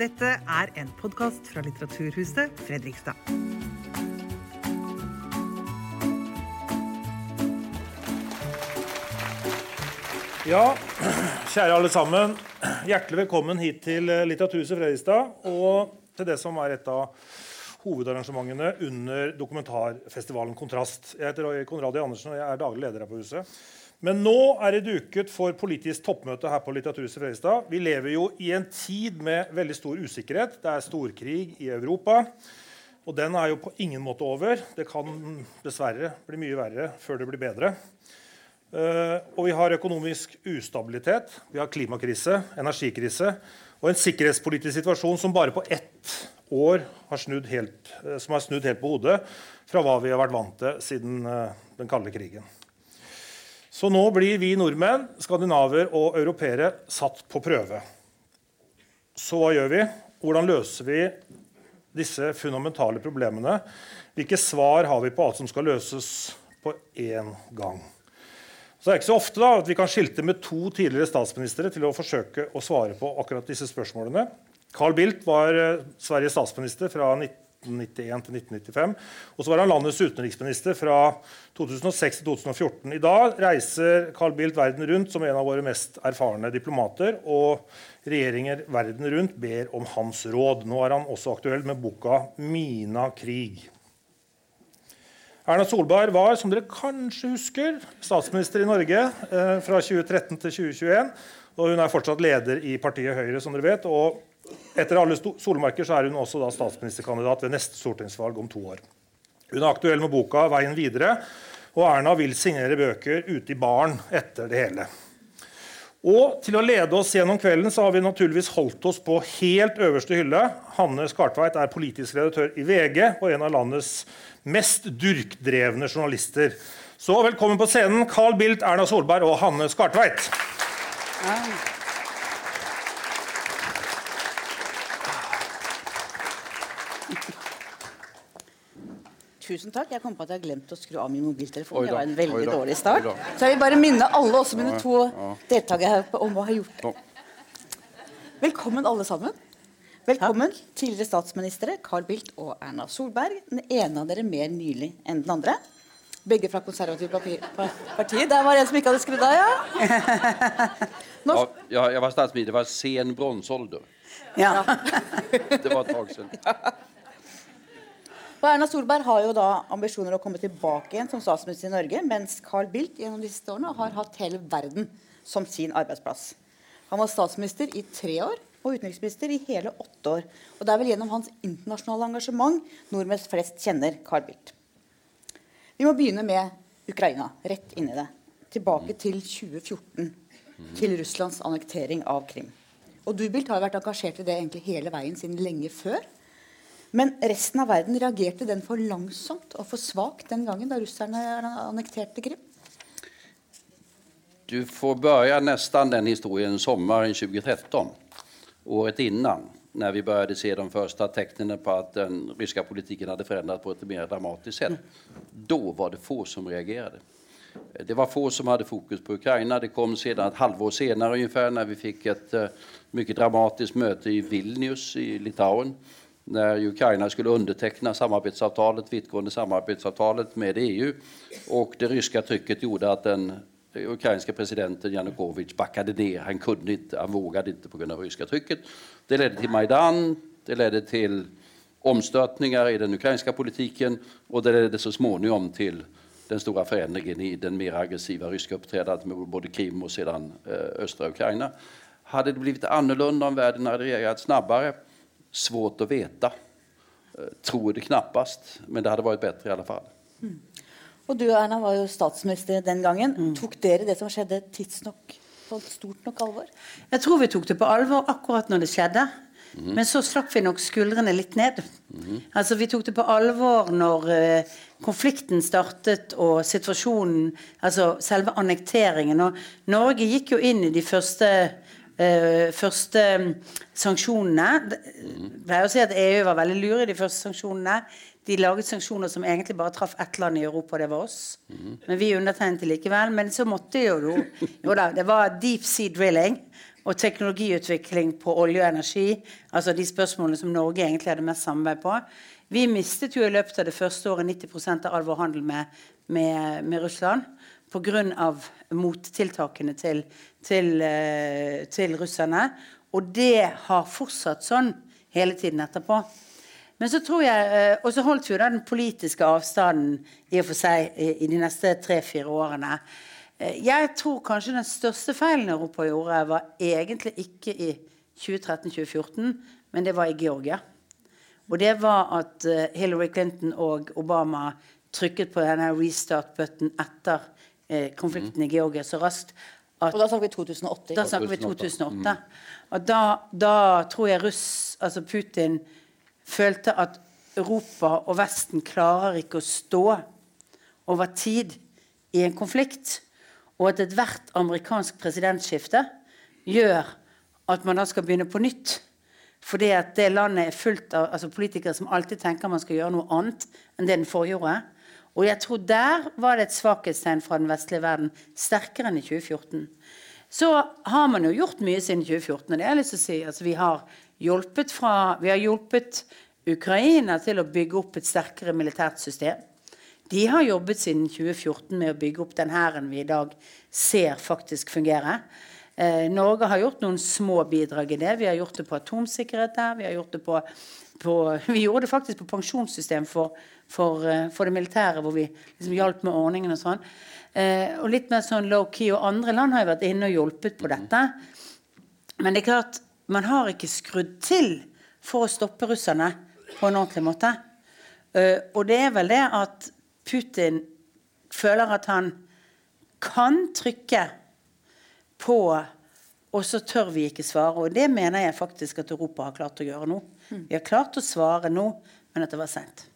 Dette er en podkast fra Litteraturhuset Fredrikstad. Ja, kjære alle sammen. Hjertelig velkommen hit til eh, Litteraturhuset Fredrikstad og til det som er et av hovedarrangementene under dokumentarfestivalen Kontrast. Jeg heter Roy Konradi Andersen og jeg er daglig leder her på huset. Men nå er det duket for politisk toppmøte her på Litteraturhuset Fredrikstad. Vi lever jo i en tid med veldig stor usikkerhet. Det er storkrig i Europa. Og den er jo på ingen måte over. Det kan dessverre bli mye verre før det blir bedre. Uh, og vi har økonomisk ustabilitet, vi har klimakrise, energikrise og en sikkerhetspolitisk situasjon som bare på ett år har snudd helt, uh, som har snudd helt på hodet fra hva vi har vært vant til siden uh, den kalde krigen. Så nå blir vi nordmenn, skandinaver og europeere satt på prøve. Så hva gjør vi? Hvordan løser vi disse fundamentale problemene? Hvilke svar har vi på alt som skal løses på én gang? Så det er ikke så ofte da, at vi kan skilte med to tidligere statsministre til å forsøke å svare på akkurat disse spørsmålene. Carl Bildt var eh, Sveriges statsminister fra 1991 til 1995. Og så var han landets utenriksminister fra 2006 til 2014. I dag reiser Carl Bildt verden rundt som en av våre mest erfarne diplomater. Og regjeringer verden rundt ber om hans råd. Nå er han også aktuell med boka 'Mina krig'. Erna Solberg var, som dere kanskje husker, statsminister i Norge eh, fra 2013 til 2021. Og hun er fortsatt leder i partiet Høyre, som dere vet. Og etter alle solmerker så er hun også da statsministerkandidat ved neste stortingsvalg om to år. Hun er aktuell med boka 'Veien videre', og Erna vil signere bøker ute i baren etter det hele. Og til å lede oss gjennom kvelden så har vi naturligvis holdt oss på helt øverste hylle. Hanne Skartveit er politisk redaktør i VG og en av landets mest durkdrevne journalister. Så velkommen på scenen, Carl Bildt, Erna Solberg og Hanne Skartveit. Ja. Tusen takk. Jeg kom på at jeg har glemt å skru av min mobiltelefon. Det var en veldig dårlig start. Så jeg vil bare minne alle, også mine to deltakere her, om jeg har gjort. Velkommen, alle sammen. Velkommen, tidligere statsministre Carl Bildt og Erna Solberg. Den ene av dere mer nylig enn den andre. Begge fra Konservativt partier. Der var det en som ikke hadde skrudd av, ja. Norsk... ja. Jeg var statsminister. Det var sen bronsealder. Ja. det var et tak siden. Og Erna Solberg har jo da ambisjoner å komme tilbake igjen som statsminister i Norge, mens Carl Bildt gjennom disse årene har hatt hele verden som sin arbeidsplass. Han var statsminister i tre år og utenriksminister i hele åtte år. Og det er vel gjennom hans internasjonale engasjement nordmenn flest kjenner Carl Bildt. Vi må begynne med Ukraina. Rett inn i det. Tilbake til 2014. Til Russlands annektering av Krim. Og du Bildt, har vært engasjert i det egentlig hele veien siden lenge før. Men resten av verden reagerte den for langsomt og for svakt den gangen da russerne annekterte Krim? Du får begynne nesten den historien sommeren 2013, året innan, når vi begynte se de første tegnene på at den russiske politikken hadde forandret på et mer dramatisk sett. Da var det få som reagerte. Det var få som hadde fokus på Ukraina. Det kom sedan et halvår senere når vi fikk et uh, mycket dramatisk møte i Vilnius i Litauen när Ukraina skulle underteckna samarbetsavtalet, vittgående samarbetsavtalet med EU. Och det ryska trycket gjorde att den ukrainske presidenten Janukovych backade ner. Han kunde inte, han vågade inte på grund av ryska trycket. Det ledde till Majdan, det ledde till omstörtningar i den ukrainska politiken och det ledde så småningom till den stora förändringen i den mer aggressiva ryska uppträdandet med både Krim och sedan eh, östra Ukraina. Hade det blivit annorlunda om världen hade reagerat snabbare? Svårt å vite. Eh, tror det knappast, men det hadde vært bedre i alle fall. Mm. Og du Erna, var jo statsminister den gangen. Mm. Tok dere det som skjedde tidsnok på stort nok alvor? Jeg tror vi tok det på alvor akkurat når det skjedde. Mm. Men så slapp vi nok skuldrene litt ned. Mm. Altså Vi tok det på alvor når uh, konflikten startet og situasjonen Altså selve annekteringen. Og Norge gikk jo inn i de første første mm, sanksjonene. Jeg pleier å si at EU var veldig lure i de første sanksjonene. De laget sanksjoner som egentlig bare traff ett land i Europa, det var oss. Men vi undertegnet likevel. Men så måtte jo Jo da, det var deep sea drilling. og teknologiutvikling på olje og energi, altså de spørsmålene som Norge egentlig hadde mest samarbeid på. Vi mistet jo i løpet av det første året 90 av all vår handel med, med, med Russland pga. mottiltakene til, til, eh, til russerne. Og det har fortsatt sånn hele tiden etterpå. Men så tror jeg, eh, Og så holdt vi jo den politiske avstanden i og for seg i, de neste tre-fire årene. Eh, jeg tror kanskje den største feilen Europa gjorde, var egentlig ikke i 2013-2014, men det var i Georgia. Og det var at Hillary Clinton og Obama trykket på denne restart-button etter konflikten i Georgia så raskt at, Og da snakker vi 2008. Da snakker vi 2008. Og da, da tror jeg russ, altså Putin følte at Europa og Vesten klarer ikke å stå over tid i en konflikt, og at ethvert amerikansk presidentskifte gjør at man da skal begynne på nytt. Fordi at det landet er fullt av altså politikere som alltid tenker man skal gjøre noe annet enn det den forrige gjorde. Og jeg tror der var det et svakhetstegn fra den vestlige verden, sterkere enn i 2014. Så har man jo gjort mye siden 2014. og det har jeg lyst til å si. Altså, vi, har hjulpet fra, vi har hjulpet Ukraina til å bygge opp et sterkere militært system. De har jobbet siden 2014 med å bygge opp den hæren vi i dag ser faktisk fungere. Eh, Norge har gjort noen små bidrag i det. Vi har gjort det på atomsikkerhet der. Vi, har gjort det på, på, vi gjorde det faktisk på pensjonssystem for for, eh, for det militære, hvor vi liksom hjalp med ordningen og sånn. Eh, og litt mer sånn low-key. Og andre land har jo vært inne og hjulpet på dette. Men det er klart, man har ikke skrudd til for å stoppe russerne på en ordentlig måte. Eh, og det er vel det at Putin føler at han kan trykke på, og så tør vi ikke svare. Og det mener jeg faktisk at Europa har klart å gjøre nå. Vi har klart å svare nå, men at det var seint.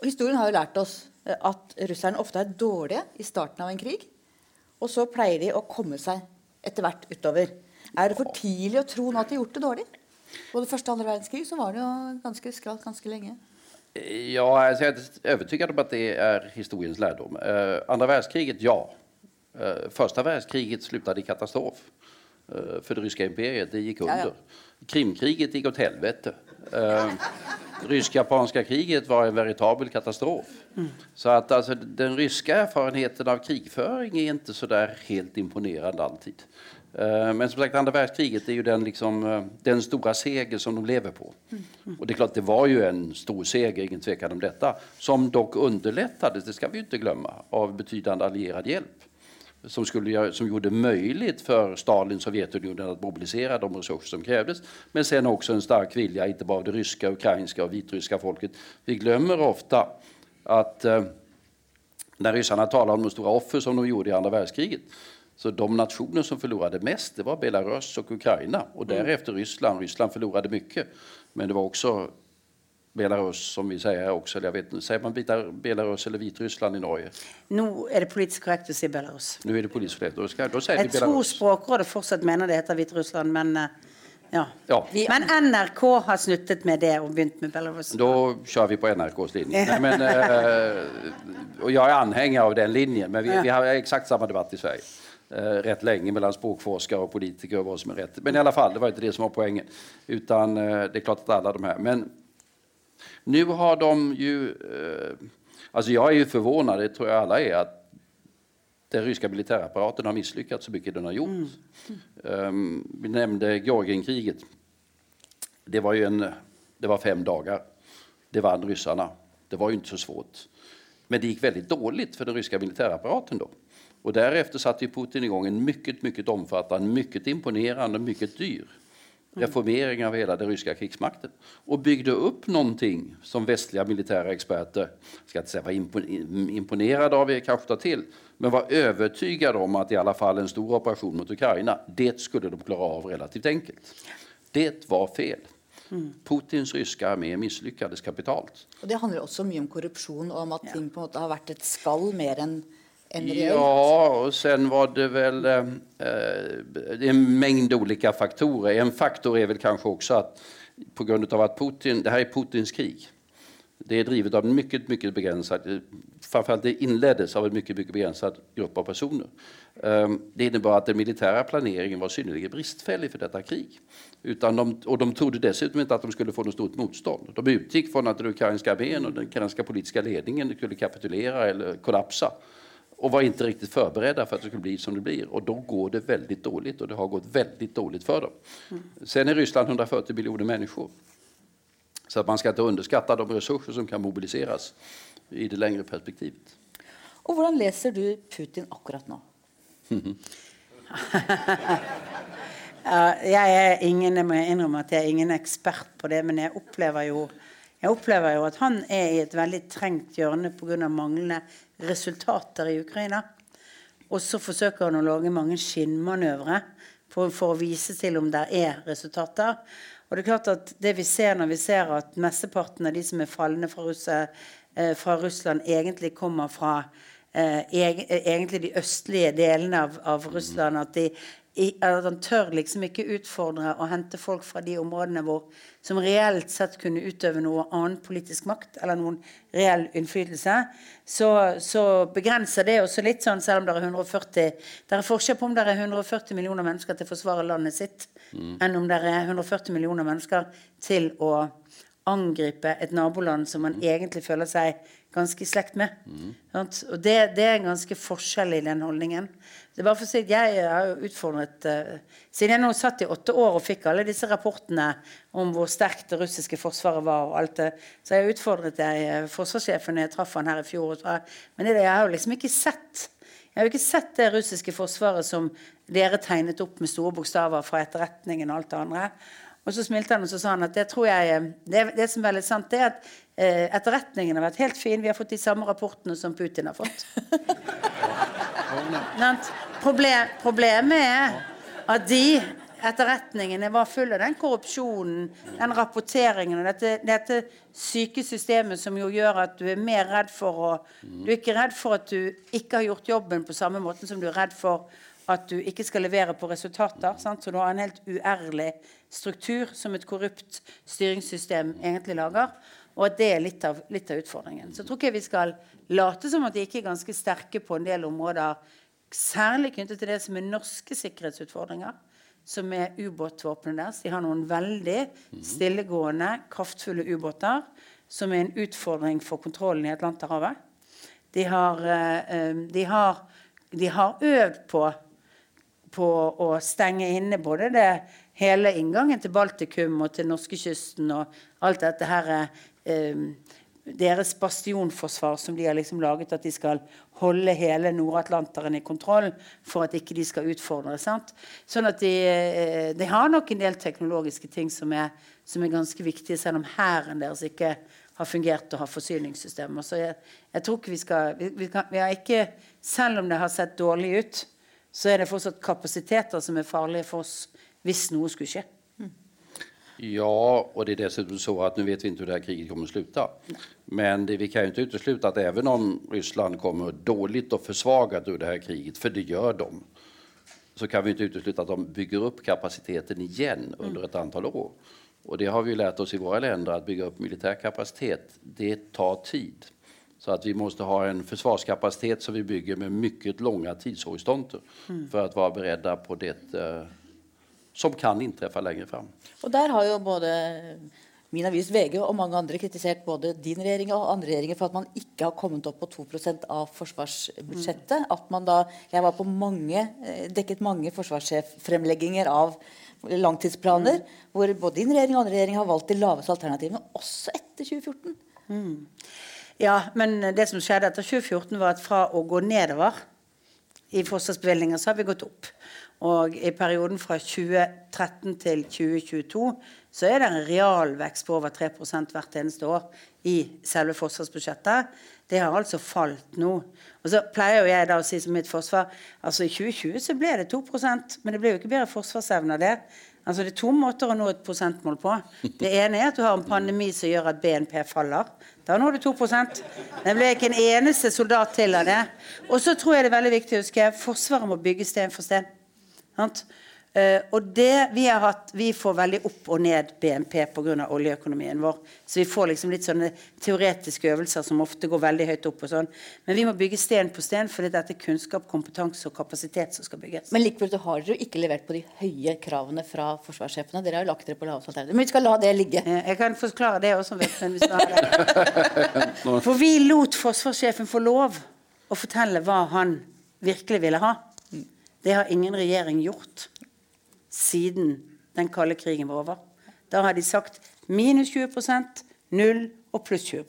Og historien har jo lært oss eh, at russerne ofte er dårlige i starten av en krig. Og så pleier de å komme seg etter hvert utover. Er det for tidlig å tro nå at de har gjort det dårlig? Både første og andre verdenskrig så var det jo ganske skralt ganske lenge. Ja, altså jeg er overbevist om at det er historiens lærdom. Uh, andre världskriget, ja. Uh, første världskriget sluttet i katastrof eh, för det ryska imperiet. Det gick under. Ja, ja. Krimkriget gick åt helvete. Eh, rysk-japanska kriget var en veritabel katastrof. Mm. Så att alltså, den ryska erfarenheten av krigföring är inte så där helt imponerande alltid. Uh, men som sagt, andra världskriget är ju den, liksom, uh, den stora seger som de lever på. Mm. Och det är klart, det var ju en stor seger, ingen tvekan om detta, som dock underlättades, det ska vi inte glömma, av betydande allierad hjälp som, skulle, som gjorde det möjligt för Stalin Sovjetunionen att mobilisera de resurser som krävdes. Men sen också en stark vilja, inte bara av det ryska, ukrainska och vitryska folket. Vi glömmer ofta att eh, när ryssarna talar om de stora offer som de gjorde i andra världskriget så de nationer som förlorade mest det var Belarus och Ukraina och därefter Ryssland. Ryssland förlorade mycket. Men det var också Belarus, som vi sier også. Eller jeg vet, Sier man Belarus eller Hviterussland i Norge? Nå er det politisk korrekt å si Belarus. Nå er det politisk korrekt. Da, skal, da sier jeg tror Språkrådet fortsatt mener det heter Hviterussland, men eh, ja. ja. Men NRK har snuttet med det og begynt med Belarus. Da kjører vi på NRKs linje. Nei, men, uh, og jeg er anhenger av den linjen, men vi, ja. vi har eksakt samme debatt i Sverige. Uh, rätt länge mellan språkforskare och politiker och vad som är rätt. Men i alla fall, det var inte det som var poängen. Utan uh, det är klart att alla de här. Men nu har de ju... Eh, alltså jag är ju förvånad, det tror jag alla är, att den ryska militärapparaten har misslyckats så mycket den har gjort. Mm. Um, vi nämnde Georgienkriget. Det var ju en, det var fem dagar. Det vann ryssarna. Det var ju inte så svårt. Men det gick väldigt dåligt för den ryska militärapparaten då. Och därefter satte Putin igång en mycket, mycket omfattande, mycket imponerande, mycket dyr reformering av hela den ryska krigsmakten och byggde upp någonting som västliga militära experter, ska inte säga var imponerade av, kanske ta till, men var övertygade om att i alla fall en stor operation mot Ukraina, det skulle de klara av relativt enkelt. Det var fel. Mm. Putins ryske armé misslyckades kapitalt. Og Det handler også mye om korrupsjon og om at ting på en måte har vært et skall mer enn Ja, och sen var det väl eh, en mängd olika faktorer. En faktor är väl kanske också att på grund av att Putin, det här är Putins krig. Det är drivet av en mycket, mycket begränsad, framförallt det inleddes av en mycket, mycket begränsad grupp av personer. Um, det innebar att den militära planeringen var synnerligen bristfällig för detta krig. De, och de trodde dessutom inte att de skulle få något stort motstånd. De utgick från att den ukrainska armén och den ukrainska politiska ledningen skulle kapitulera eller kollapsa och var inte riktigt förberedda för att det skulle bli som det blir. Och då går det väldigt dåligt och det har gått väldigt dåligt för dem. Mm. Sen är Ryssland 140 miljoner människor. Så att man ska inte underskatta de resurser som kan mobiliseras i det längre perspektivet. Och hur läser du Putin akkurat nu? jeg er ingen, jeg må innrømme at jeg er ingen ekspert på det, men jeg opplever jo, jeg opplever jo at han er i et veldig trengt hjørne pga. manglende resultater i Ukraina. Og så forsøker han å lage mange skinnmanøvre for, for, å vise til om det er resultater. Og det er klart at det vi ser når vi ser at mesteparten av de som er falne fra, Russe, eh, fra Russland, egentlig kommer fra eh, egentlig de østlige delene av, av Russland. At de at han tør liksom ikke utfordre og hente folk fra de områdene hvor, som reelt sett kunne utøve noe annen politisk makt eller noen reell innflytelse, så, så begrenser det også litt sånn, selv om det er 140 Det er forskjell på om det er 140 millioner mennesker til å forsvare landet sitt, mm. enn om det er 140 millioner mennesker til å angripe et naboland som man mm. egentlig føler seg ganske i slekt med. Mm. Og det, det, er en ganske forskjell i den holdningen. Det er bare for å si at Jeg har jo utfordret uh, Siden jeg nå satt i åtte år og fikk alle disse rapportene om hvor sterkt det russiske forsvaret var, og alt det, så jeg utfordret jeg uh, forsvarssjefen jeg traff han her i fjor. Men det, jeg har jo liksom ikke sett jeg har jo ikke sett det russiske forsvaret som dere tegnet opp med store bokstaver fra etterretningen og alt det andre. Og så smilte han og så sa han at det tror jeg eh, det, det som er veldig sant, det er at eh, etterretningen har vært helt fin. Vi har fått de samme rapportene som Putin har fått. Problem, problemet er at de etterretningene var fulle av den korrupsjonen, den rapporteringen og dette, dette syke systemet som jo gjør at du er mer redd for å Du er ikke redd for at du ikke har gjort jobben på samme måte som du er redd for at du ikke skal levere på resultater. Sant? Så du har en helt uærlig struktur som et korrupt styringssystem egentlig lager. Og at det er litt av, litt av utfordringen. Så jeg tror ikke vi skal late som at de ikke er ganske sterke på en del områder, særlig knyttet til det som er norske sikkerhetsutfordringer, som er ubåtvåpenet deres. De har noen veldig stillegående, kraftfulle ubåter som er en utfordring for kontrollen i Atlanterhavet. De har, eh, eh, de har, de har øvd på på å stenge inne både det hele inngangen til Baltikum og til norskekysten og alt dette her eh, deres bastionforsvar som de har liksom laget, at de skal holde hele Nord-Atlanteren i kontroll for at ikke de skal utfordre. Sant? Sånn at de, eh, de, har nok en del teknologiske ting som er, som er ganske viktige, selv om hæren deres ikke har fungert og har forsyningssystemer. Så jeg, jeg tror ikke vi skal vi, vi, kan, vi har ikke, Selv om det har sett dårlig ut, så er det fortsatt kapasiteter som er farlige for oss hvis noe skulle skje. Ja, och det är dessutom så att nu vet vi inte hur det här kriget kommer att sluta. Men det, vi kan ju inte utesluta att även om Ryssland kommer dåligt och försvagat ur det här kriget, för det gör de, så kan vi inte utesluta att de bygger upp kapaciteten igen under ett antal år. Och det har vi lärt oss i våra länder att bygga upp militär kapacitet. Det tar tid. Så att vi måste ha en försvarskapacitet som vi bygger med mycket långa tidshorisonter mm. för att vara beredda på det som kan inntreffe lenger fram. Og der har jo både min avis VG og mange andre kritisert både din regjering og andre regjeringer for at man ikke har kommet opp på 2 av forsvarsbudsjettet. Att man da Jeg var på mange, dekket mange forsvarssjeffremlegginger av langtidsplaner, mm. hvor både din regjering og andre regjering har valgt de laveste alternativene, også etter 2014. Mm. Ja, men det som skjedde etter 2014, var at fra å gå nedover i forsvarsbevilgninger, så har vi gått opp. Og i perioden fra 2013 til 2022 så er det en realvekst på over 3 hvert eneste år i selve forsvarsbudsjettet. Det har altså falt nå. Og så pleier jo jeg da å si som mitt forsvar altså I 2020 så ble det 2 men det ble jo ikke bedre forsvarsevne av det. Altså Det er to måter å nå et prosentmål på. Det ene er at du har en pandemi som gjør at BNP faller. Da når du 2 Det ble ikke en eneste soldat til av det. Og så tror jeg det er veldig viktig å huske Forsvaret må bygge sten for sten. Eh, og det vi har hatt, vi får veldig opp og ned BNP pga. oljeøkonomien vår. Så vi får liksom litt sånne teoretiske øvelser som ofte går veldig høyt opp. og sånn. Men vi må bygge sten på sten, for dette er kunnskap, kompetanse og kapasitet som skal bygges. Men likevel har dere jo ikke levert på de høye kravene fra forsvarssjefene. Dere har jo lagt dere på laveste alternativ. Men vi skal la det ligge. Eh, Jeg kan forklare det også, vet du, men vi skal ha det. For vi lot forsvarssjefen få lov å fortelle hva han virkelig ville ha. Det har ingen regjering gjort siden den kalde krigen var over. Da har de sagt minus 20 null og pluss 20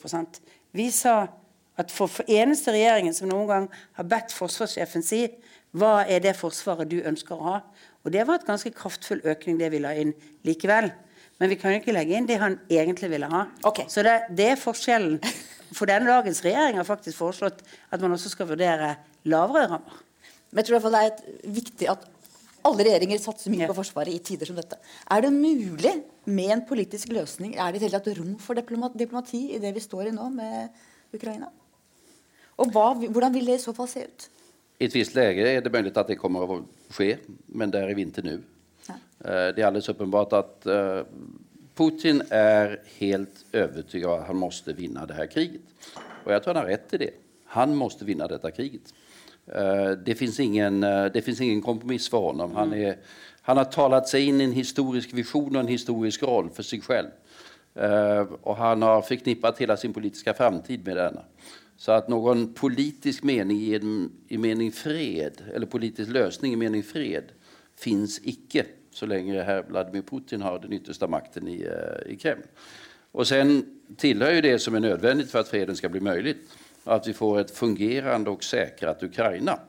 Vi sa at for, for eneste regjeringen som noen gang har bedt forsvarssjefen si hva er det forsvaret du ønsker å ha. Og det var et ganske kraftfull økning det vi la inn likevel. Men vi kan jo ikke legge inn det han egentlig ville ha. Okay. Så det, det er forskjellen. For denne dagens regjering har faktisk foreslått at man også skal vurdere lavere rammer. Men jeg tror i hvert fall det er et viktig at alle regjeringer satser mye på Forsvaret i tider som dette. Er det mulig med en politisk løsning? Er det i det tatt rom for diplomati i det vi står i nå med Ukraina? Og hva, hvordan vil det i så fall se ut? I et visst läge er det mulig at det kommer å skje, men det er vi vinter nå. Ja. Eh, Det er alldeles uppenbart att eh, Putin er helt overbevist om at han måste vinne dette kriget. Og jeg tror han har rett i det. Han måste vinne dette kriget. Eh, Det finns ingen, eh, det finns ingen kompromiss för honom. Han, är, han har talat sig in i en historisk vision och en historisk roll för sig själv. Eh, Och han har förknippat hela sin politiska framtid med denna. Så att någon politisk mening i, i mening fred, eller politisk lösning i mening fred, finns icke så länge herr Vladimir Putin har den yttersta makten i, i Kreml. Och sen tillhör ju det som är nödvändigt för att freden ska bli möjligt att vi får ett fungerande och säkrat Ukraina.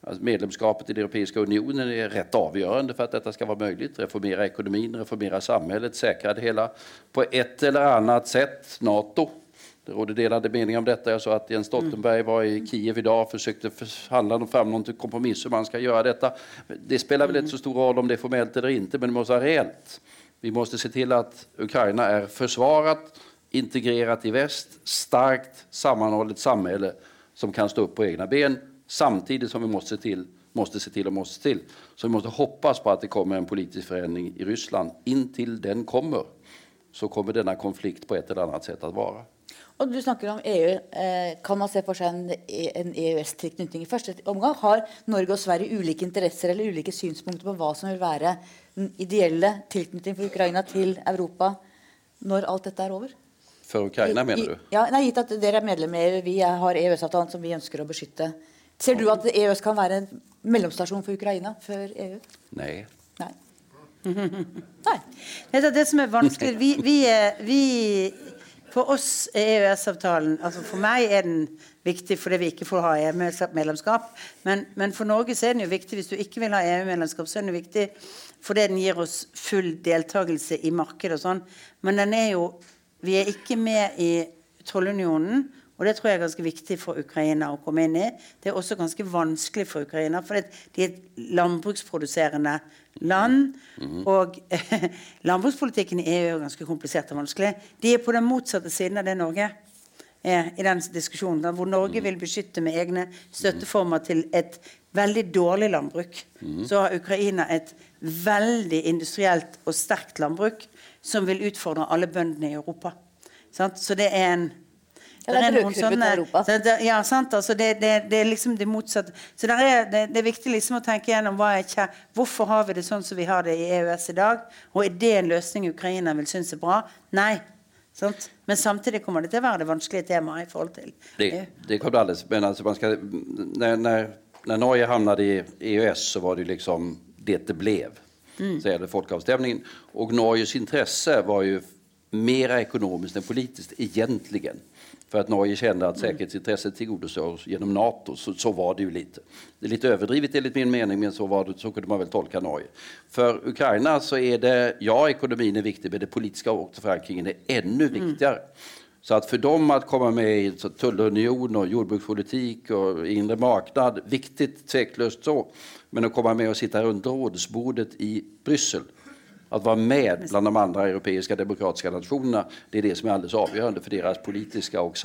Alltså medlemskapet i den Europeiska unionen är rätt avgörande för att detta ska vara möjligt. Reformera ekonomin, reformera samhället, säkra det hela på ett eller annat sätt. Nato. Det råder delade meningar om detta. Jag sa att Jens Stoltenberg var i Kiev idag och försökte förhandla fram någon kompromiss hur man ska göra detta. Det spelar väl inte så stor roll om det är formellt eller inte, men det måste vara reellt. Vi måste se till att Ukraina är försvarat, integrerat i väst, starkt sammanhållet samhälle som kan stå upp på egna ben samtidigt som vi måste se till, måste se till och måste se till. Så vi måste hoppas på att det kommer en politisk förändring i Ryssland. Intill den kommer så kommer denna konflikt på ett eller annat sätt att vara. Og du snakker om EU. Eh, kan man se for seg en, en EØS-tilknytning? I første omgang har Norge og Sverige ulike interesser eller ulike synspunkter på hva som vil være den ideelle tilknytning for Ukraina til Europa når alt dette er over? För Ukraina mener du? Ja, nei, Gitt at dere er medlem i EU, vi har EØS-avtalen som vi ønsker å beskytte. Ser du at EØS kan være en mellomstasjon for Ukraina før EU? Nei. Nei. Nei. Det er det som er vanskelig. Vi, vi, er- vi, for oss er EØS-avtalen altså For meg er den viktig fordi vi ikke får ha EU-medlemskap. Men, men for Norge så er den jo viktig hvis du ikke vil ha EU-medlemskap. så er den viktig fordi den gir oss full deltakelse i markedet og sånn. Men den er jo Vi er ikke med i tollunionen. Og det tror jeg er ganske viktig for Ukraina å komme inn i. Det er også ganske vanskelig for Ukraina, for de er et landbruksproduserende land. Og landbrukspolitikken i EU er ganske komplisert og vanskelig. De er på den motsatte siden av det Norge er i den diskusjonen. Hvor Norge vil beskytte med egne støtteformer til et veldig dårlig landbruk. Så har Ukraina et veldig industrielt og sterkt landbruk som vil utfordre alle bøndene i Europa. Sant? Så det er en Ja, det er brødkurven til Europa. ja, sant. Altså det, det, det er liksom det motsatte. Så der er, det, det er viktig liksom å tenke gjennom er hvorfor har vi det sånn som vi har det i EØS i dag. Og er det en løsning Ukraina vil synes er bra? Nei. Sant? Men samtidig kommer det til å være det vanskelige temaet i forhold til Det, EU. det kommer alldeles, men altså, man skal, når, når, når Norge hamnade i EØS, så var det liksom det det blev. Så är det folkavstämningen. Och Norges intresse var ju mer ekonomiskt än politiskt egentligen. För att Norge kände att säkerhetsintresset tillgodosågs genom NATO. Så, så var det ju lite. Det är lite överdrivet enligt min mening, men så, var det, så kunde man väl tolka Norge. För Ukraina så är det, ja ekonomin är viktig, men det politiska återförankringen är ännu viktigare. Så att för dem att komma med i tullunion och jordbrukspolitik och inre marknad, viktigt tveklöst så. Men att komma med och sitta runt rådsbordet i Bryssel, att vara med bland de andra europeiska demokratiska nationerna, det är det som är alldeles avgörande för deras politiska och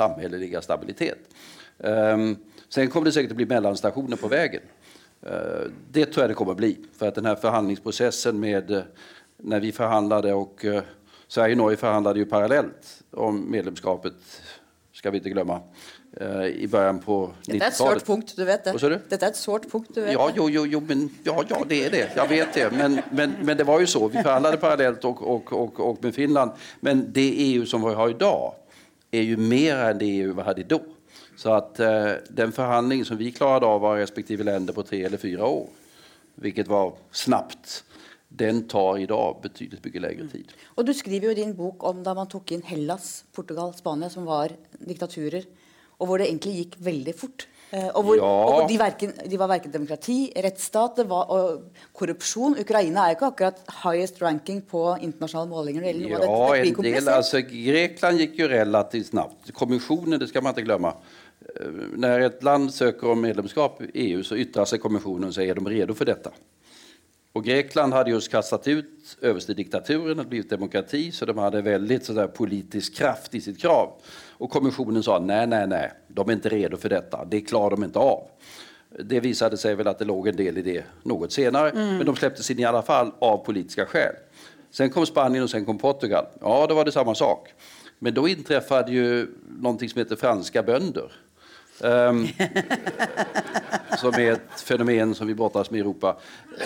stabilitet. Um, sen kommer det säkert att bli mellanstationer på vägen. Uh, Det tror jag det kommer att bli. För att den här med uh, när vi förhandlade och eh, Sverige och Norge förhandlade ju parallellt om medlemskapet, ska vi inte glömma, eh, i början på Dette er et sårt 90-talet. punkt, du vet det. Dette er et sårt punkt, du vet Ja, jo, jo, jo men, ja, ja, det er det. Jeg vet det. Men, men, men det var jo så. Vi forhandlet parallelt og, og, og, og, med Finland. Men det EU som vi har i dag, er jo mer enn det EU vi hadde da. Så at uh, den forhandlingen som vi klarte av av respektive länder på tre eller fire år, hvilket var snabbt, den tar i dag betydelig mye lengre tid. Og du skriver jo i din bok om da man tok inn Hellas, Portugal, Spania, som var diktaturer, og hvor det egentlig gikk veldig fort. Eh, og hvor, Ja. og hvor de, verken, de var verken demokrati, rettsstat var, og korrupsjon. Ukraina er jo ikke akkurat highest ranking på internasjonale målinger. Ja. Det en del. Altså, Grekland gikk jo relativt snabbt. Kommisjonen, det skal man ikke glemme. Når et land søker om medlemskap i EU så ytrer seg kommisjonen og sier er de redo for dette. Og Grekland hadde just kastet ut överstediktaturen og blitt demokrati så de hadde veldig sådär, politisk kraft i sitt krav. Och kommissionen sa nej, nej, nej, de är inte redo för detta, det klarar de inte av. Det visade sig väl att det låg en del i det något senare, men de släpptes in i alla fall av politiska skäl. Sen kom Spanien och sen kom Portugal. Ja, då var det samma sak. Men då inträffade ju någonting som heter franska bönder. Um, som är ett fenomen som vi brottas med i Europa,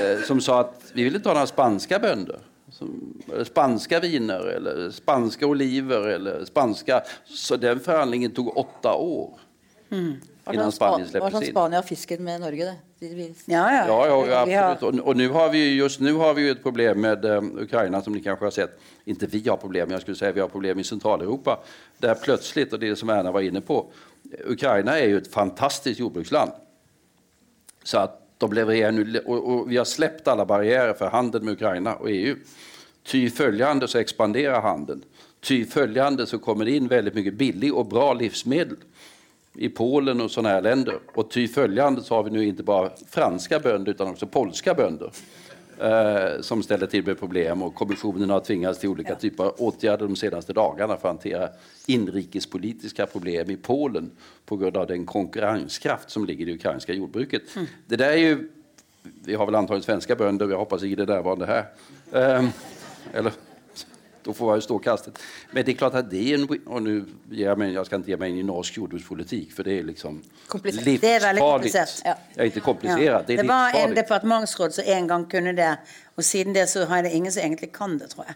Uh, som sa att vi vill inte ha några spanska bönder. Som, eller spanske viner eller spanske oliver eller spanske Så den forhandlingen tog åtte år Mm. innan Spa- Spanien det var släpptes sånn in. Spania og fisken med Norge, det. Ja, ja. Ja, ja, absolut. Och, och nu har vi ju, just nu har vi ju ett problem med eh, Ukraina som ni kanske har sett. Inte vi har problem, jag skulle säga vi har problem i Centraleuropa. Där plötsligt, och det som Erna var inne på, Ukraina är ju ett fantastiskt jordbruksland. Så att de levererar nu, och, och vi har släppt alla barriärer för handel med Ukraina och EU. Ty följande så expanderar handeln. Ty följande så kommer det in väldigt mycket billig och bra livsmedel i Polen och sådana här länder. Och ty följande så har vi nu inte bara franska bönder utan också polska bönder eh, som ställer till med problem och kommissionen har tvingats till olika typer av åtgärder de senaste dagarna för att hantera inrikespolitiska problem i Polen på grund av den konkurrenskraft som ligger i det ukrainska jordbruket. Det där är ju, vi har väl antagligen svenska bönder, jag hoppas inte det närvarande här. Eh, eller då får jag stå kastet. Men det är klart att det är en... Och nu jag, mig, jag ska inte ge mig in i norsk jordbrukspolitik för det är liksom Komplicerat. Det är väldigt livsfarligt. komplicerat. Ja. Jag är inte komplicerat, det är det var en departementsråd som en gang kunne det, og siden det så har det ingen som egentlig kan det, tror jeg.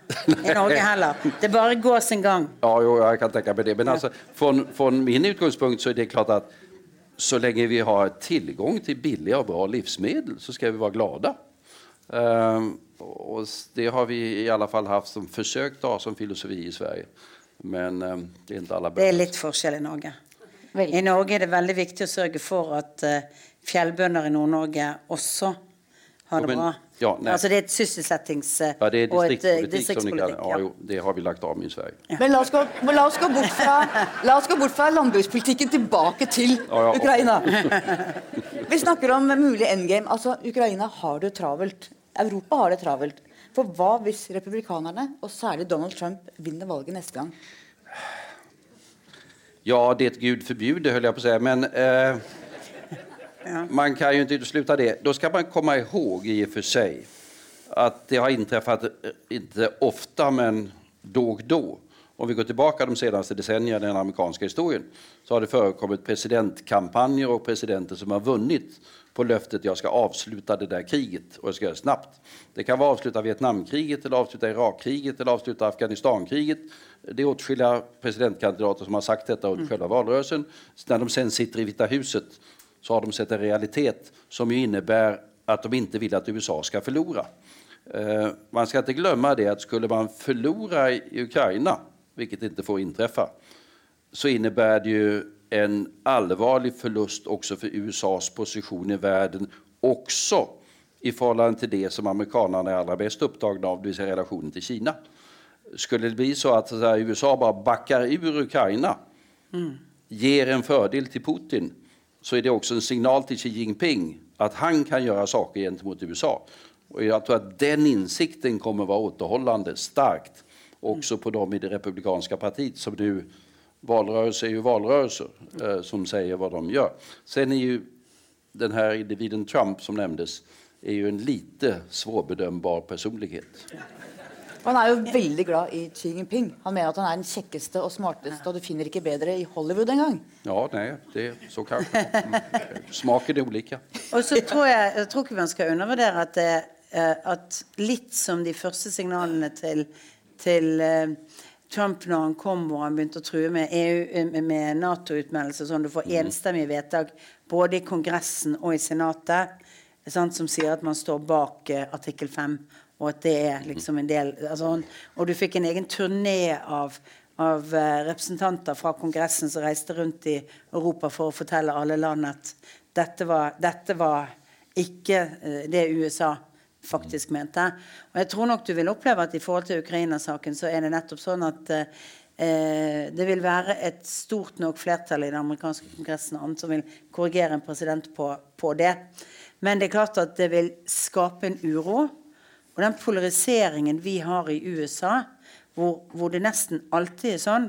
I Norge heller. Det bare går sin gang. Ja, jo, jag kan tänka mig det. Men alltså, från, från min utgångspunkt så är det klart att så länge vi har tillgång till billiga och bra livsmedel så ska vi vara glada. Ehm, och det har vi i alla fall haft som försökt ha som filosofi i Sverige. Men ehm, det ikke alle bønder. Det er litt forskjell i Norge. Veldig. I Norge er det veldig viktig å sørge for at eh, fjellbønder i Nord-Norge også har Jo, det bra. ja, nej. altså det er et sysselsettings... Ja, det er distriktspolitikk. eh, distriktspolitik som ni kan, distriktspolitikk. ja, Ja. det har vi lagt av i Sverige. Men la oss, gå, la, oss gå bort fra, la oss gå bort fra landbrukspolitikken tilbake til Ja, ja. Ukraina. Vi snakker om mulig endgame. Altså, Ukraina har det travelt. Europa har det travelt. For hva hvis republikanerne, og særlig Donald Trump, vinner valget neste gang? Ja, det Gud förbjude höll jag på att säga, men eh, man kan ju inte utesluta det. Då ska man komma ihåg i och för sig att det har inträffat, ikke inte ofta, men då och då. Om vi går tillbaka de senaste decennierna i den amerikanska historien så har det förekommit presidentkampanjer och presidenter som har vunnit på löftet jag ska avsluta det där kriget och jag ska göra det snabbt. Det kan vara avsluta Vietnamkriget eller avsluta Irakkriget eller avsluta Afghanistankriget. Det är åtskilliga presidentkandidater som har sagt detta under själva valrörelsen. När de sen sitter i Vita huset så har de sett en realitet som ju innebär att de inte vill att USA ska förlora. Eh, Man ska inte glömma det att skulle man förlora i Ukraina, vilket inte får inträffa, så innebär det ju en allvarlig förlust också för USAs position i världen, också i förhållande till det som amerikanerna är allra bäst upptagna av, det vill säga relationen till Kina. Skulle det bli så att, så att USA bara backar ur Ukraina, ger en fördel till Putin, så är det också en signal till Xi Jinping att han kan göra saker gentemot USA. Och jag tror att den insikten kommer vara återhållande starkt också på dem i det republikanska partiet som nu, valrörelse är ju valrörelser, eh, som säger vad de gör. Sen är ju den här individen Trump som nämndes är ju en lite svårbedömbar personlighet. Han er jo veldig glad i Xi Jinping. Han mener at han er den kjekkeste og smarteste, og du finner ikke bedre i Hollywood engang. Ja, nei, det, så kanskje. Smaker det ulike. olika. Og så tror jeg, jeg tror ikke man skal undervurdere at, det, eh, at litt som de første signalene til, til eh, Trump når han kom og han begynte å true med, eh, med Nato-utmeldelse, sånn du får enstemmige vedtak både i Kongressen og i Senatet, sant, som sier at man står bak eh, artikkel 5, og at det er liksom en del altså, Og du fikk en egen turné av, av eh, representanter fra Kongressen som reiste rundt i Europa for å fortelle alle land at dette var, dette var ikke eh, det USA faktisk mente. Og jeg tror nok du vil oppleve at i forhold til Ukraina-saken så er det nettopp sånn at eh, det vil være et stort nok flertall i den amerikanske kongressen og annet som vil korrigere en president på, på det. Men det er klart at det vil skape en uro. Og den polariseringen vi har i USA, hvor, hvor det nesten alltid er sånn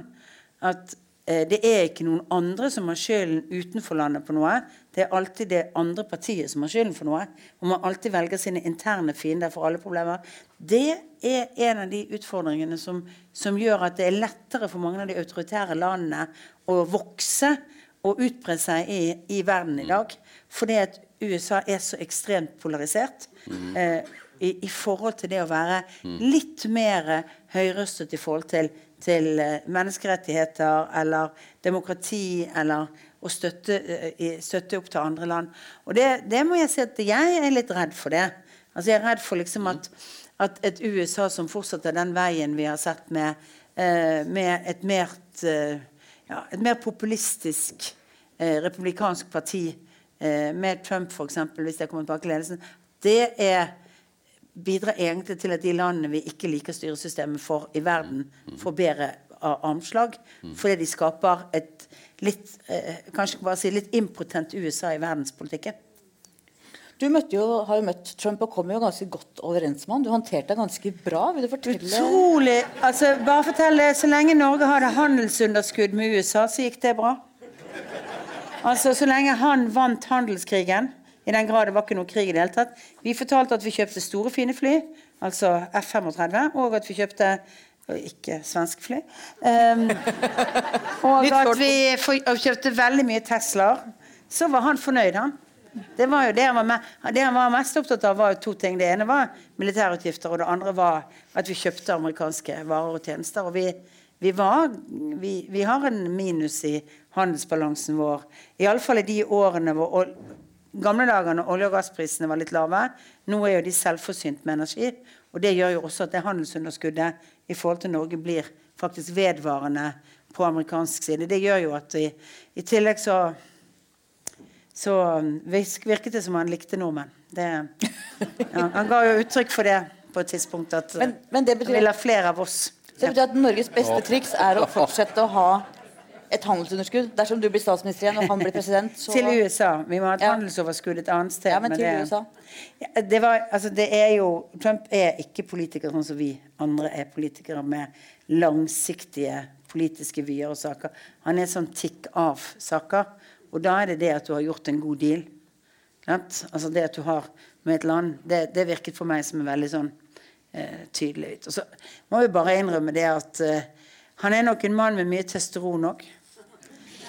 at eh, det er ikke noen andre som har skylden utenfor landet på noe. Det er alltid det andre partiet som har skylden for noe. Og man alltid velger sine interne fiender for alle problemer. Det er en av de utfordringene som, som gjør at det er lettere for mange av de autoritære landene å vokse og utbre seg i, i verden i dag. Fordi at USA er så ekstremt polarisert. Eh, i, I forhold til det å være litt mer høyrøstet i forhold til, til eh, menneskerettigheter eller demokrati eller å støtte, eh, støtte opp til andre land. Og det, det må jeg si at jeg er litt redd for det. Altså Jeg er redd for liksom at, at et USA som fortsetter den veien vi har sett med, eh, med et mer eh, ja, et mer populistisk republikansk parti med Trump f.eks., hvis det kommer tilbake til ledelsen, det er, bidrar egentlig til at de landene vi ikke liker styresystemet for i verden, får bedre a- armslag. Fordi de skaper et litt eh, kanskje bare si litt impotent USA i verdenspolitikken. Du møtte jo, har jo møtt Trump og kom jo ganske godt overens med han. Du håndterte deg ganske bra. Vil du fortelle Utrolig altså Bare fortell det. Så lenge Norge hadde handelsunderskudd med USA, så gikk det bra. Altså Så lenge han vant handelskrigen, i den grad det var ikke noe krig i det hele tatt Vi fortalte at vi kjøpte store, fine fly, altså F-35, og at vi kjøpte og ikke svensk fly. Um, og at vi kjøpte veldig mye Teslaer. Så var han fornøyd, han. Det det han var, det han var mest opptatt av, var to ting. Det ene var militærutgifter, og det andre var at vi kjøpte amerikanske varer og tjenester. Og vi, vi, var, vi, vi har en minus i handelsbalansen vår. Iallfall i de årene hvor gamle dager når olje- og gassprisene var litt lave. Nå er jo de selvforsynt med energi. Og det gjør jo også at det handelsunderskuddet i forhold til Norge blir faktisk vedvarende på amerikansk side. Det gjør jo at vi, i tillegg så så um, virket det som han likte nordmenn. Det, ja, han ga jo uttrykk for det på et tidspunkt, at Men- men det betyr- han ville ha flere av oss. Det betyr at Norges beste triks er å fortsette å ha et handelsunderskudd. Dersom du blir statsminister igjen og han blir president, så Til USA. Vi må ha et Ja. handelsoverskudd et annet sted. Ja, men til det, USA. Det, var, altså, det er jo Trump er ikke politiker sånn som vi andre er politikere med langsiktige politiske vyer og saker. Han er sånn tikk av-saker. Og da er det det at du har gjort en god deal. Right? Altså det at du har med et land, det, det virket for meg som en veldig sånn eh, tydelig. Og så må vi bare innrømme det at eh, han er nok en mann med mye testosteron òg.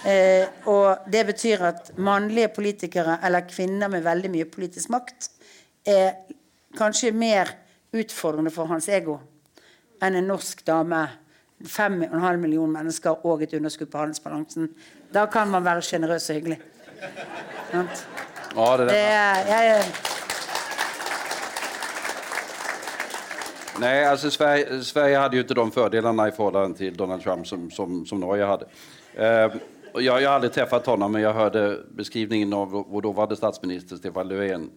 Eh, og det betyr at mannlige politikere eller kvinner med veldig mye politisk makt er kanskje mer utfordrende for hans ego enn en norsk dame. 5,5 millioner mennesker og et underskudd på handelsbalansen. Da kan man være sjenerøs og hyggelig. Ja, det Det er, jeg, Nei, altså Sverige, Sverige hadde jo ikke de fordelene i forhold til Donald Trump som, som, som Norge hadde. Och jag har aldrig träffat honom, men jag hörde beskrivningen av vår dåvarande statsminister Stefan Löfven,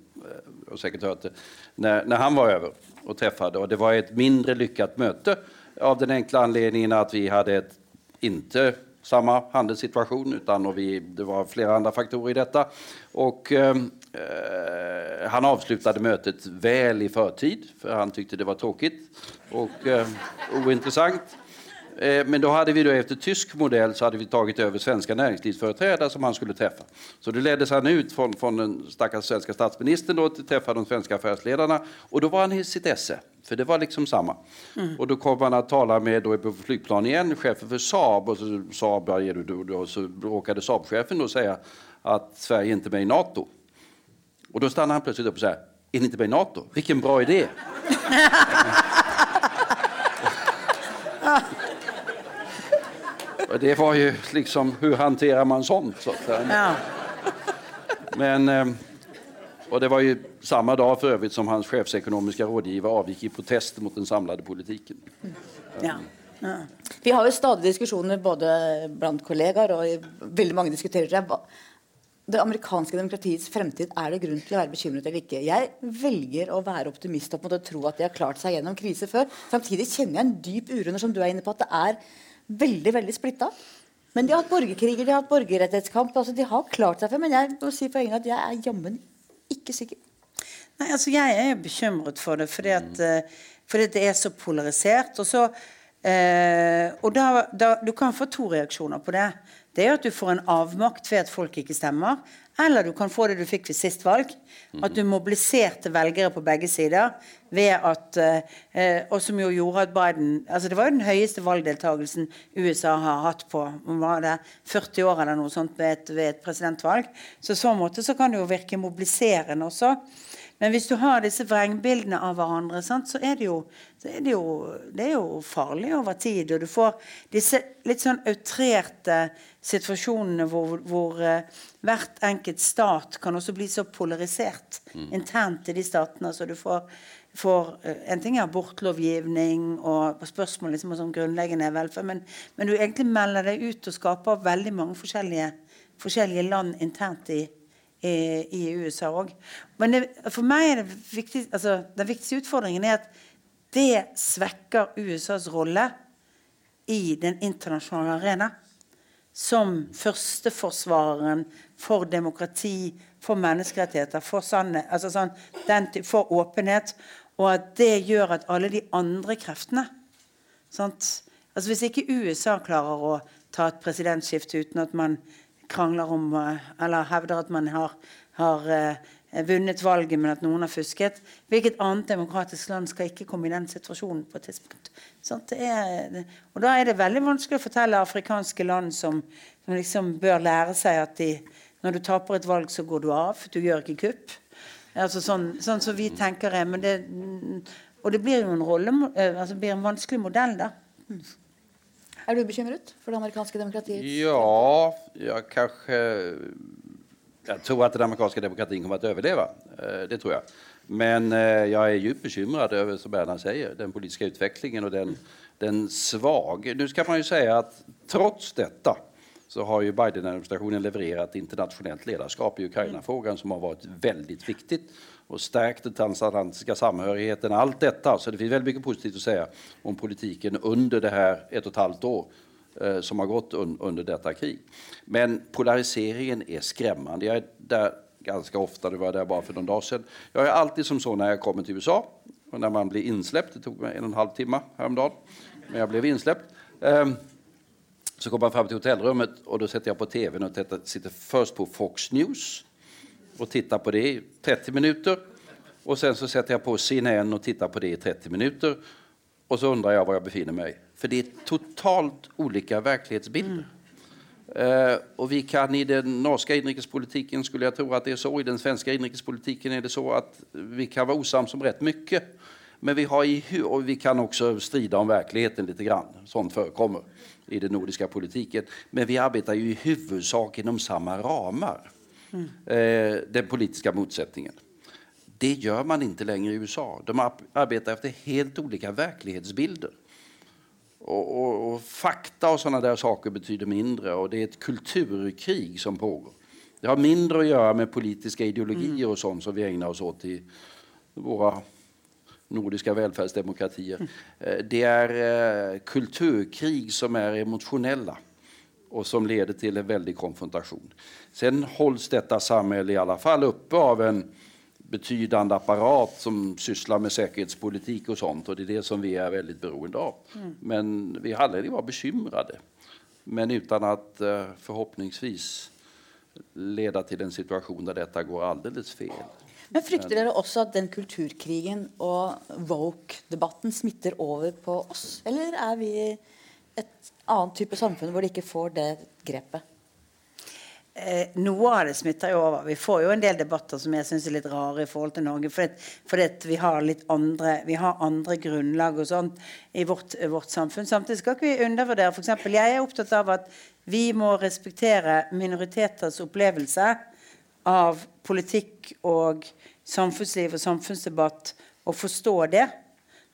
og och säkert hört det, han var över och träffade. Och det var ett mindre lyckat möte av den enkla anledningen att vi hade ett, inte samma handelssituation, utan och vi, det var flera andra faktorer i detta. Och, ehm, eh, han avslutade mötet väl i förtid, för han tyckte det var tråkigt och eh, ointressant. Eh, men då hade vi då efter tysk modell så hade vi tagit över svenska näringslivsföreträdare som han skulle träffa. Så då leddes han ut från, från den stackars svenska statsministern då till träffa de svenska affärsledarna och då var han i sitt esse. För det var liksom samma. Mm. Och då kom han att tala med då på flygplan igen, chefen för Saab och så Saab, och så råkade Saab-chefen då säga att Sverige inte är med i NATO. Och då stannade han plötsligt upp och sa, är ni inte med i NATO? Vilken bra idé! Och det var ju liksom, hur hanterar man sånt? Så ja. Men, og och det var ju samma dag för övrigt som hans chefsekonomiska rådgivare avgick i protest mot den samlade politiken. Ja. Ja. Vi har jo stadig diskusjoner både blant kollegaer og veldig mange diskuterer det. Det amerikanske demokratiets fremtid, er det grunn til å være bekymret eller ikke? Jeg velger å være optimist og mot å tro at de har klart seg gjennom krise før. Samtidig kjenner jeg en dyp uro som du er inne på, at det er veldig veldig splitta. Men de har hatt borgerkriger, de har hatt borgerrettighetskamp. altså De har klart seg før. Men jeg må si for egen at jeg er jammen ikke sikker. Nei, altså Jeg er bekymret for det, fordi, at, uh, fordi det er så polarisert. Og, så, eh, og da, da, Du kan få to reaksjoner på det. Det er at du får en avmakt ved at folk ikke stemmer. Eller du kan få det du fikk ved sist valg. At du mobiliserte velgere på begge sider. ved at, eh, Og som jo gjorde at Biden altså Det var jo den høyeste valgdeltakelsen USA har hatt på var det 40 år eller noe sånt ved et, ved et presidentvalg. Så i så måte så kan det jo virke mobiliserende også. Men hvis du har disse vrengbildene av hverandre, sant, så, er det, jo, så er det, jo, det er jo farlig over tid. Og du får disse litt sånn outrerte situasjonene hvor, hvor uh, hvert enkelt stat kan også bli så polarisert mm. internt i de statene. Så du får, får uh, En ting er abortlovgivning og spørsmål liksom, om grunnleggende velferd, men, men, du egentlig melder deg ut og skaper veldig mange forskjellige, forskjellige land internt i, i, i USA òg. Men det, for meg er det viktig, altså, den viktigste utfordringen er at det svekker USAs rolle i den internasjonale arena. Som førsteforsvareren for demokrati, for menneskerettigheter, for, sanne, altså sånn, den, for åpenhet. Og at det gjør at alle de andre kreftene sant? Altså Hvis ikke USA klarer å ta et presidentskifte uten at man krangler om eh, Eller hevder at man har, har uh, vunnet valget, men at noen har fusket. Hvilket annet demokratisk land skal ikke komme i den situasjonen på et tidspunkt? Sånn, er, og da er det veldig vanskelig å fortelle afrikanske land som, som liksom bør lære seg at de, når du taper et valg, så går du av. Du gjør ikke kupp. Altså sånn, sånn som vi tenker er, men det, Og det blir jo en rolle, eh, altså blir en vanskelig modell, da. Mm. Er du bekymret for det amerikanske demokratiet? Ja, ja kanske... Jag tror att den amerikanska demokratin kommer att överleva. Eh, det tror jag. Men eh, jag är djupt bekymrad över, som Bernhard säger, den politiska utvecklingen och den, den svag... Nu ska man ju säga att trots detta så har ju Biden-administrationen levererat internationellt ledarskap i Ukraina-frågan som har varit väldigt viktigt och stärkt den transatlantiska samhörigheten. Allt detta. Så det finns väldigt mycket positivt att säga om politiken under det här ett och ett halvt år som har gått un under detta krig. Men polariseringen är skrämmande. Jag är där ganska ofta, det var där bara för någon dag sedan. Jag är alltid som så när jag kommer till USA och när man blir insläppt, det tog mig en och en halv timme häromdagen, men jag blev insläppt. Eh, så kommer man fram till hotellrummet och då sätter jag på tvn och tittar, sitter först på Fox News och tittar på det i 30 minuter. Och sen så sätter jag på CNN och tittar på det i 30 minuter. Och så undrar jag var jag befinner mig. För det är totalt olika verklighetsbilder. Uh, og vi kan i den norske inrikespolitiken, skulle jeg tro at det er så, i den svenska inrikespolitiken er det så at vi kan være osams om rett mye. Men vi, har i, og vi kan også strida om verkligheten litt. grann. Sånt forekommer i den nordiske politikken. Men vi arbetar jo i huvudsak innom samme rammer. Mm. Uh, den politiske motsetningen. Det gjør man ikke lenger i USA. De arbetar efter helt olika verklighetsbilder. Och, och, och fakta och sådana där saker betyder mindre och det är ett kulturkrig som pågår. Det har mindre att göra med politiska ideologier og sånt som vi ägnar oss åt i våra nordiska välfärdsdemokratier. Eh, det är eh, kulturkrig som är emotionella och som leder till en väldig konfrontation. Sen hålls detta samhälle i alla fall uppe av en betydande apparat som sysslar med säkerhetspolitik och sånt och det är det som vi är väldigt beroende av. Men vi har aldrig varit bekymrade. Men utan att eh, förhoppningsvis leda til en situasjon der dette går alldeles fel. Men Frykter dere også at den kulturkrigen og woke-debatten smitter over på oss? Eller er vi et annet type samfunn hvor de ikke får det grepet? Eh, noe av det smitter jo over. Vi får jo en del debatter som jeg syns er litt rare i forhold til Norge. Fordi, vi har litt andre Vi har andre grunnlag og sånt i vårt, vårt samfunn. Samtidig skal ikke vi undervurdere f.eks. Jeg er opptatt av at vi må respektere minoriteters opplevelse av politikk og samfunnsliv og samfunnsdebatt og forstå det.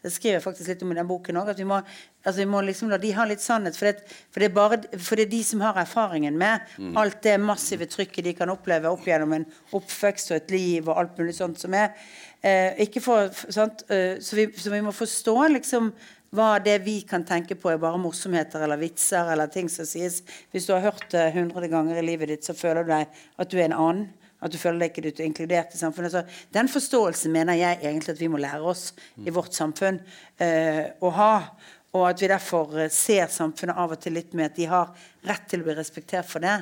Det skriver jeg faktisk litt om i den boken òg. At vi må, altså vi må liksom la de ha litt sannhet. For det, for det, er bare, for det er de som har erfaringen med mm. alt det massive trykket de kan oppleve opp gjennom en oppvekst og et liv og alt mulig sånt som er. Eh, for, sant? Eh, så, vi, så, vi, må forstå liksom hva det vi kan tenke på, er bare morsomheter eller vitser eller ting som sies. Hvis du har hørt det hundre ganger i livet ditt, så føler du deg at du er en annen. At du føler deg ikke inkludert i samfunnet. Så den forståelsen mener jeg egentlig at vi må lære oss i vårt samfunn uh, å ha. Og at vi derfor uh, ser samfunnet av og til litt med at de har rett til å bli respektert for det.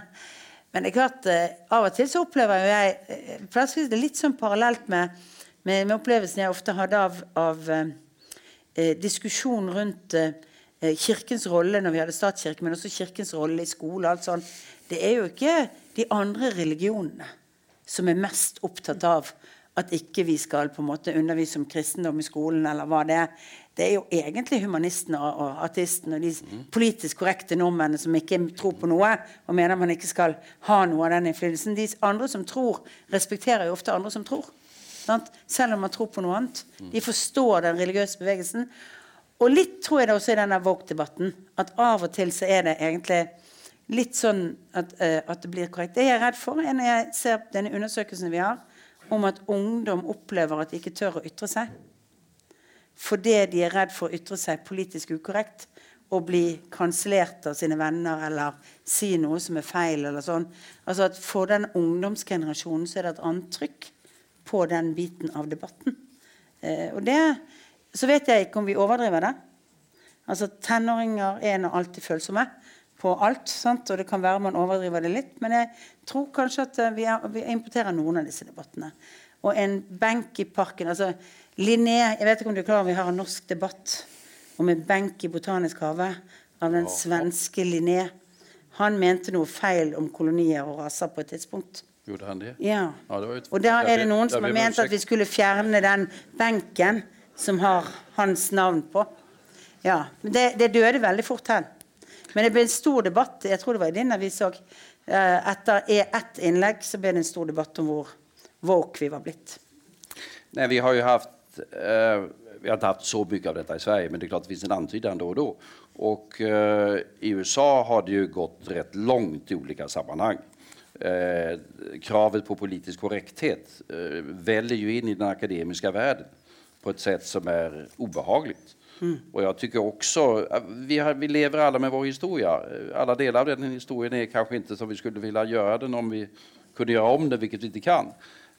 Men det er klart, uh, av og til så opplever jeg uh, det litt sånn parallelt med, med, med, opplevelsen jeg ofte hadde av, av eh, diskusjon rundt eh, kirkens rolle når vi hadde statskirke, men også kirkens rolle i skole. alt sånt. Det er jo ikke de andre religionene som er mest opptatt av at ikke vi skal på en måte undervise om kristendom i skolen, eller hva det er. Det er jo egentlig humanistene og ateistene og de politisk korrekte nordmennene som ikke tror på noe og mener man ikke skal ha noe av den innflytelsen. De andre som tror, respekterer jo ofte andre som tror. Sant? Selv om man tror på noe annet. De forstår den religiøse bevegelsen. Og litt tror jeg det også i denne Vogue-debatten. At av og til så er det egentlig litt sånn at, uh, at, det blir korrekt. Det jeg er redd for, er når jeg ser denne undersøkelsen vi har, om at ungdom opplever at de ikke tør å ytre seg. Fordi de er redd for å ytre seg politisk ukorrekt og bli kansellert av sine venner eller si noe som er feil. eller sånn. Altså at For den ungdomsgenerasjonen så er det et annet trykk på den biten av debatten. Eh, og det Så vet jeg ikke om vi overdriver det. Altså Tenåringer er nå alltid følsomme på alt. Sant? Og det kan være man overdriver det litt. Men jeg tror kanskje at eh, vi, er, vi importerer noen av disse debattene. Og en benk i parken altså Linné Jeg vet ikke om du er klar over vi har en norsk debatt om en benk i Botanisk hage av den svenske Linné. Han mente noe feil om kolonier og raser på et tidspunkt. Gjorde han det? Ja. ja det et, og da er det noen som har ment at vi skulle fjerne den benken som har hans navn på. Ja, men det, det døde veldig fort hen. Men det ble en stor debatt. Jeg tror det var i din avis òg. Eh, etter e- ett innlegg så ble det en stor debatt om hvor woke vi var blitt. Nej, vi har jo haft uh, vi har ikke hatt så mye av dette i Sverige, men det er klart det finnes en antydan da og da. Og uh, i USA har det jo gått rett langt i ulike sammenheng eh, kravet på politisk korrekthet eh, väller ju in i den akademiska världen på ett sätt som är obehagligt. Mm. Och jag tycker också, eh, vi, har, vi lever alla med vår historia. Alla delar av den historien är kanske inte som vi skulle vilja göra den om vi kunde göra om det, vilket vi inte kan.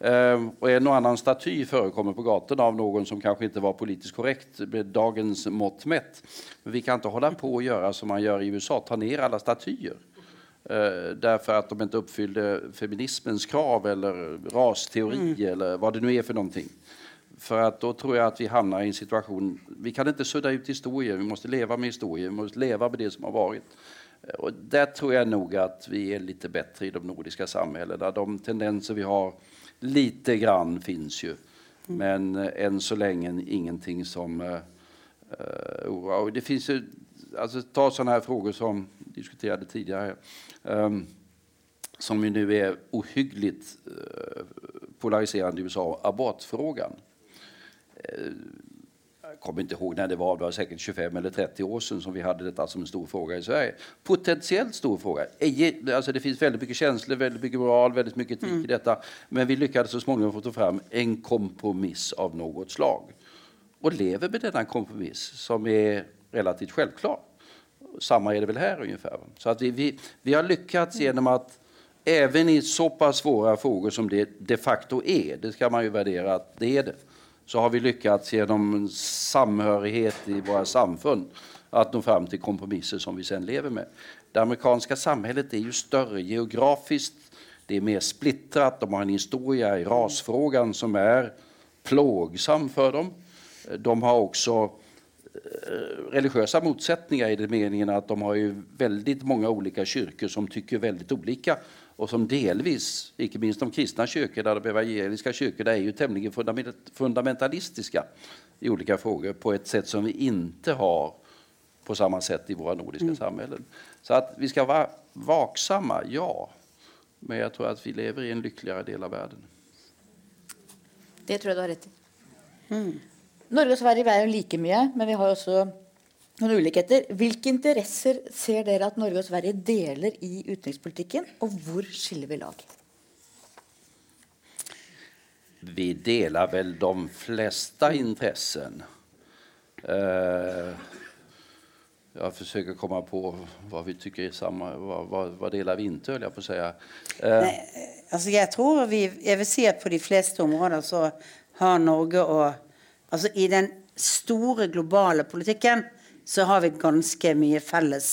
Uh, och en och annan staty förekommer på gatorna av någon som kanske inte var politiskt korrekt med dagens mått mätt. Men vi kan inte hålla på och göra som man gör i USA, ta ner alla statyer. Uh, därför att de inte uppfyllde feminismens krav eller rasteori mm. eller vad det nu är för någonting. För att då tror jag att vi hamnar i en situation, vi kan inte sudda ut historien, vi måste leva med historien, vi måste leva med det som har varit. Uh, och där tror jag nog att vi är lite bättre i de nordiska samhällena. De tendenser vi har, lite grann finns. Mm. Men uh, än så länge ingenting som uh, uh, Det finns ju, alltså ta sådana här frågor som diskuterade tidigare um, som ju nu är ohyggligt uh, polariserande i USA, abortfrågan. Kommer inte ihåg när det var, det var säkert 25 eller 30 år sedan som vi hade detta som en stor fråga i Sverige. Potentiellt stor fråga. Alltså det finns väldigt mycket känslor, väldigt mycket moral, väldigt mycket etik mm. i detta. Men vi lyckades så småningom få ta fram en kompromiss av något slag. Och lever med denna kompromiss som är relativt självklar. Samma är det väl här ungefär. Så att vi, vi, vi har lyckats genom att även i så pass svåra frågor som det de facto är, det ska man ju värdera att det är det, så har vi lyckats gjennom samhørighet i våre samfunn att nå fram til kompromisser som vi sen lever med. Det amerikanske samhället er ju större geografiskt, det er mer splittrat, de har en historia i rasfrågan som er plågsam for dem. De har også eh, religiösa motsättningar i den meningen at de har ju väldigt många olika kyrkor som tycker väldigt olika och som delvis, ikke minst de kristna kyrkorna, de evangeliska kyrkorna, är ju tämligen fundamentalistiska i olika frågor på ett sätt som vi inte har på samma sätt i våra nordiska mm. samhällen. Så att vi ska vara vaksamma, ja. Men jag tror att vi lever i en lyckligare del av världen. Det tror jeg du har rett i. Mm. Norge og Sverige er jo like mye, men vi har også noen ulikheter. Hvilke interesser ser dere at Norge og Sverige deler i utenrikspolitikken, og hvor skiller vi lag? Vi deler vel de fleste interessene. Uh, jeg forsøker å komme på hva vi tykker er samme, hva, hva, hva deler vi ikke, höll jeg på å si. Uh, Nej, alltså jag tror vi, jeg vil si at på de fleste områder så har Norge og Altså i den store globale politikken så har vi ganske mye felles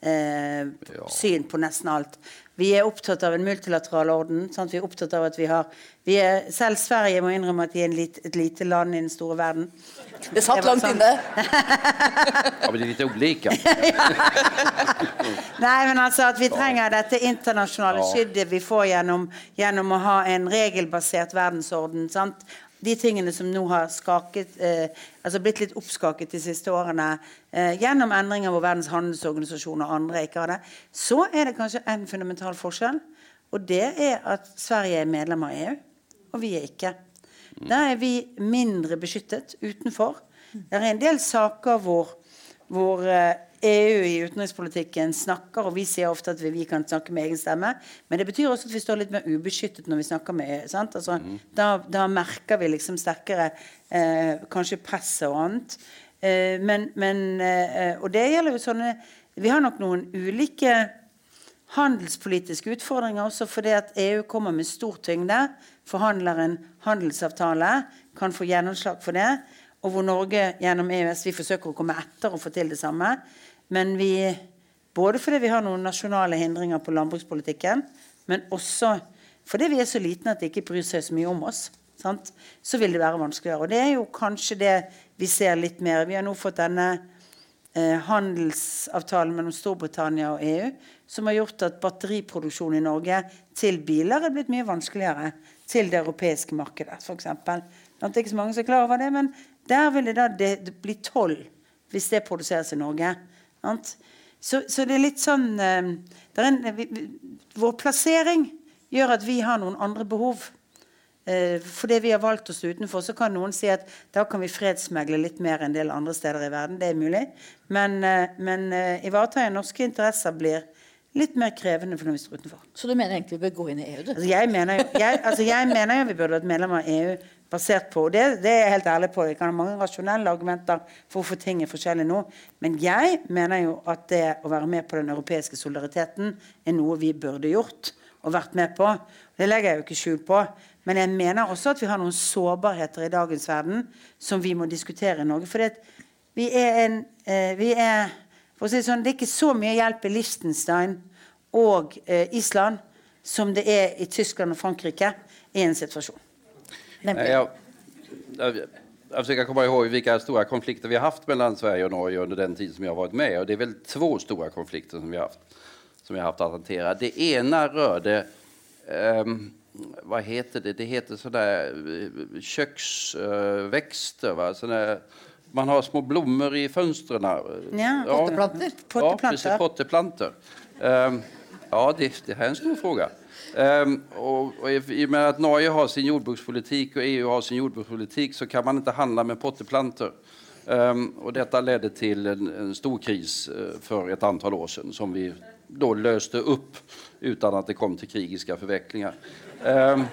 eh, ja. syn på nesten alt. Vi er opptatt av en multilateral orden. Sant? Vi er opptatt av at vi har vi er, Selv Sverige må innrømme at de er lit, et lite land i den store verden. Det satt langt sånn. inne. ja, men de er litt ulike. Nei, men altså at vi trenger dette internasjonale skyddet vi får gjennom, gjennom å ha en regelbasert verdensorden. Sant? De tingene som nå har skaket, eh, altså blitt litt oppskaket de siste årene eh, gjennom endringer hvor Verdens handelsorganisasjon og andre ikke har det, så er det kanskje en fundamental forskjell. Og det er at Sverige er medlem av EU, og vi er ikke. Da er vi mindre beskyttet utenfor. Det er en del saker hvor, hvor eh, EU i utenrikspolitikken snakker, og vi sier ofte at vi, vi, kan snakke med egen stemme. Men det betyr også at vi står litt mer ubeskyttet når vi snakker med EU. Altså, mm. da, da, merker vi liksom sterkere eh, kanskje presset og annet. Eh, men, men eh, Og det gjelder jo sånne Vi har nok noen ulike handelspolitiske utfordringer også fordi at EU kommer med stor tyngde, forhandler en handelsavtale, kan få gjennomslag for det. Og hvor Norge gjennom EØS vi forsøker å komme etter og få til det samme. Men vi Både fordi vi har noen nasjonale hindringer på landbrukspolitikken, men også fordi vi er så liten at de ikke bryr seg så mye om oss. Sant? Så vil det være vanskeligere. Og det er jo kanskje det vi ser litt mer. Vi har nå fått denne eh, handelsavtalen mellom Storbritannia og EU som har gjort at batteriproduksjon i Norge til biler er blitt mye vanskeligere til det europeiske markedet, f.eks. Det er ikke så mange som er klar over det, men der vil det da det, det bli toll hvis det produseres i Norge. Så, så, det er litt sånn eh, er en, vi, Vår plassering gjør at vi har noen andre behov. Eh, fordi vi har valgt oss utenfor, så kan noen si at da kan vi fredsmegle litt mer enn en del andre steder i verden. Det er mulig. Men, eh, men ivareta norske interesser blir litt mer krevende for når vi står utenfor. Så du mener egentlig vi bør gå inn i EU? Altså, jeg, mener jo, jeg, altså, jeg mener jo vi burde vært medlem av EU basert på det, det er jeg helt ærlig på. Jeg kan ha mange rasjonelle argumenter for hvorfor ting er forskjellig nå. Men jeg mener jo at det å være med på den europeiske solidariteten er noe vi burde gjort og vært med på. Det legger jeg jo ikke skjul på. Men jeg mener også at vi har noen sårbarheter i dagens verden som vi må diskutere i Norge. For vi er en eh, vi er, for å si det sånn, Det er ikke så mye hjelp i Liechtenstein og eh, Island som det er i Tyskland og Frankrike i en situasjon. Jag, jag, jag försöker komma ihåg vilka stora konflikter vi har haft mellan Sverige och Norge under den tid som jag har varit med. Och det är väl två stora konflikter som vi har haft, som har haft att hantera. Det ena rörde um, vad heter det? Det heter sådär eh, köksväxter. Va? Sådär, man har små blommor i fönstren. Ja, potteplanter. Ja, precis, potteplanter. Um, ja, det, det här är en stor fråga. Um, och, och i, og med at Norge har sin jordbrukspolitik og EU har sin jordbrukspolitik så kan man ikke handla med potteplanter. Um, og detta ledde til en, en stor kris uh, for et antal år siden, som vi da løste opp uten at det kom til krigiske forviklinger. Um,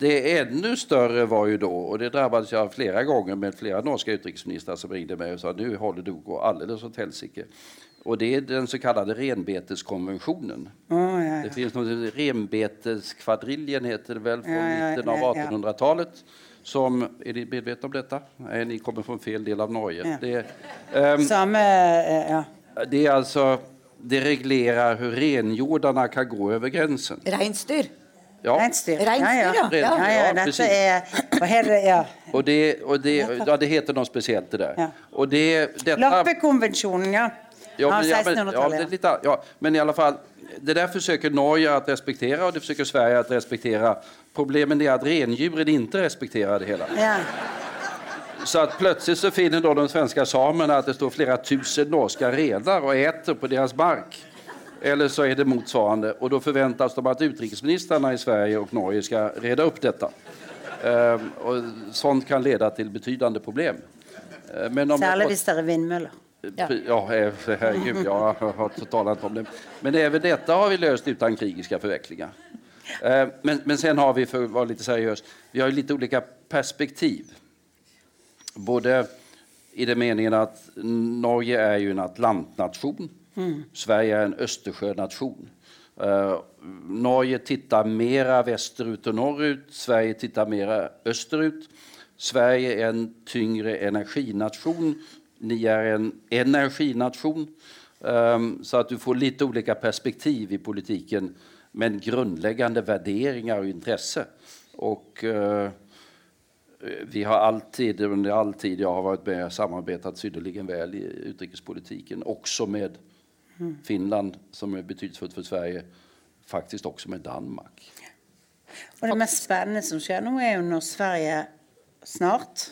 det enda større var jo da, og det drabbades jeg flere ganger med flere norske utenriksministre som ringde meg og sa nu det du gå alldeles til helsike. Och det är den så kallade renbeteskonventionen. Oh, ja, Det ja. finns något, renbeteskvadriljen heter det väl, från Ja, ja, mitten av ja, ja. 1800-talet. Som, är ni medvetna om detta? Nej, ni kommer från fel del av Norge. Ja. Det, um, Samme eh, Ja. det är alltså, det reglerar hur renjordarna kan gå över gränsen. Reinsdyr. Ja, Reinsdyr. Ja. Ja, dette er og och det, och det, ja, det heter något speciellt det där. Ja. Och det, detta, Lappekonvensjonen, ja. Ja, men, ja, men, ja, 1600-tallet. det är lite, ja, men i alla fall, det där försöker Norge att respektera och det försöker Sverige att respektera. Problemet är att rendjuren inte respekterar det hela. ja. Så att plötsligt så finner då de svenska samerna att det står flera tusen norska redar och äter på deras mark. Eller så är det motsvarande och då förväntas de att utrikesministrarna i Sverige och Norge ska reda upp detta. Ehm, och sånt kan leda till betydande problem. Ehm, Men om Særlig hvis det er vindmøller. Ja. Ja, eh, herregud, jag har talat om det. Men även detta har vi löst utan krigiska förvecklingar. Eh, Men, men sen har vi, för att vara lite seriös, vi har ju lite olika perspektiv. Både i den meningen att Norge är ju en Atlantnation. Sverige är en Östersjönation. Eh, Norge tittar mera västerut och norrut. Sverige tittar mera österut. Sverige är en tyngre energination. Ni är en energination. Um, så att du får lite olika perspektiv i politiken, men grundläggande värderingar och intresse. Och uh, vi har alltid, under all tid jag har varit med, samarbetat synnerligen väl i utrikespolitiken. Också med Finland, som är betydelsefullt för Sverige. Faktiskt också med Danmark. Og det mest spennende som skjer nå, er jo når Sverige snart,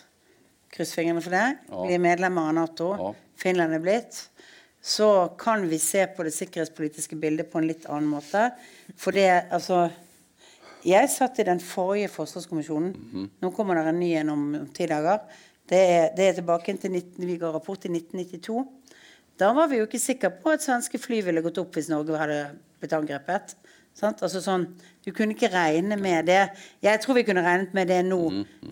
kryss fingrene for det, Ja. blir medlemmer av Nato, Ja. Finland er blitt, så kan vi se på det sikkerhetspolitiske bildet på en litt annen måte. For det, altså Jeg satt i den forrige forsvarskommisjonen. Mhm. Nå kommer det en ny en om, om ti dager. Det er, det er tilbake til 19, Vi ga rapport i 1992. Da var vi jo ikke sikre på at svenske fly ville gått opp hvis Norge hadde blitt angrepet. Altså sånn, du kunne ikke regne med det. Jeg tror vi kunne regnet med det nå,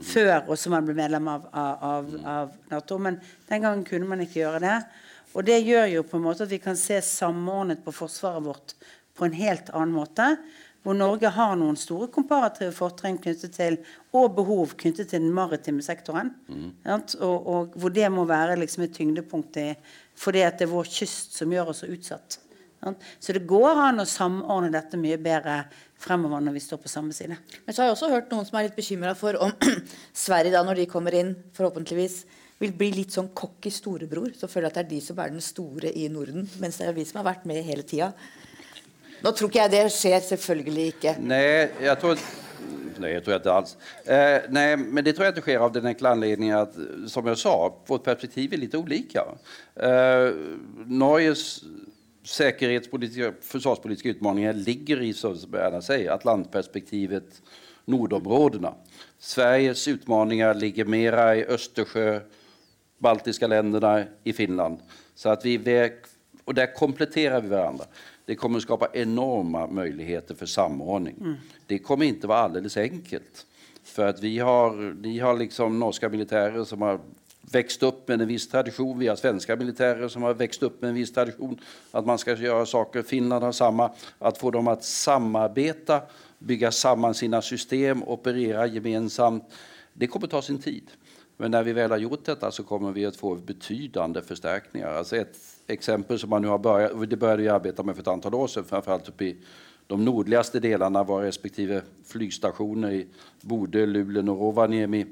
før også man ble medlem av, av, av, Nato. Men den gangen kunne man ikke gjøre det. Og det gjør jo på en måte at vi kan se samordnet på forsvaret vårt på en helt annen måte. Hvor Norge har noen store komparative fortrinn knyttet til, og behov knyttet til den maritime sektoren. Sant? Og, og hvor det må være liksom et tyngdepunkt i, fordi at det er vår kyst som gjør oss så utsatt. Så det går an å samordne dette mye bedre fremover når vi står på samme side. Men så har jeg også hørt noen som er litt bekymra for om Sverige, da, når de kommer inn, forhåpentligvis, vil bli litt sånn cocky storebror. Som føler at det er de som er den store i Norden, mens det er vi som har vært med hele tida. Nå tror ikke jeg det skjer, selvfølgelig ikke. Nei, jeg tror, Nei, jeg tror inte alls. Eh, nei, men det tror jeg ikke skjer av den enkle anledningen at, som jeg sa, vårt perspektiv er litt ulike. Eh, Norges säkerhetspolitiska, försvarspolitiska utmaningar ligger i, som Berna säger, Atlantperspektivet, nordområdena. Sveriges utmaningar ligger mera i Östersjö, baltiska länderna, i Finland. Så att vi väg, och där kompletterar vi varandra. Det kommer att skapa enorma möjligheter för samordning. Det kommer inte vara alldeles enkelt. För att vi har, ni har liksom norska militärer som har växt upp med en viss tradition. Vi har svenska militärer som har växt upp med en viss tradition. Att man ska göra saker. Finland har samma. Att få dem att samarbeta, bygga samman sina system, operera gemensamt. Det kommer ta sin tid. Men när vi väl har gjort detta så kommer vi att få betydande förstärkningar. Alltså ett exempel som man nu har börjat, det började vi arbeta med för ett antal år sedan, framförallt uppe i de nordligaste delarna var respektive flygstationer i Bodø, Luleå och Rovaniemi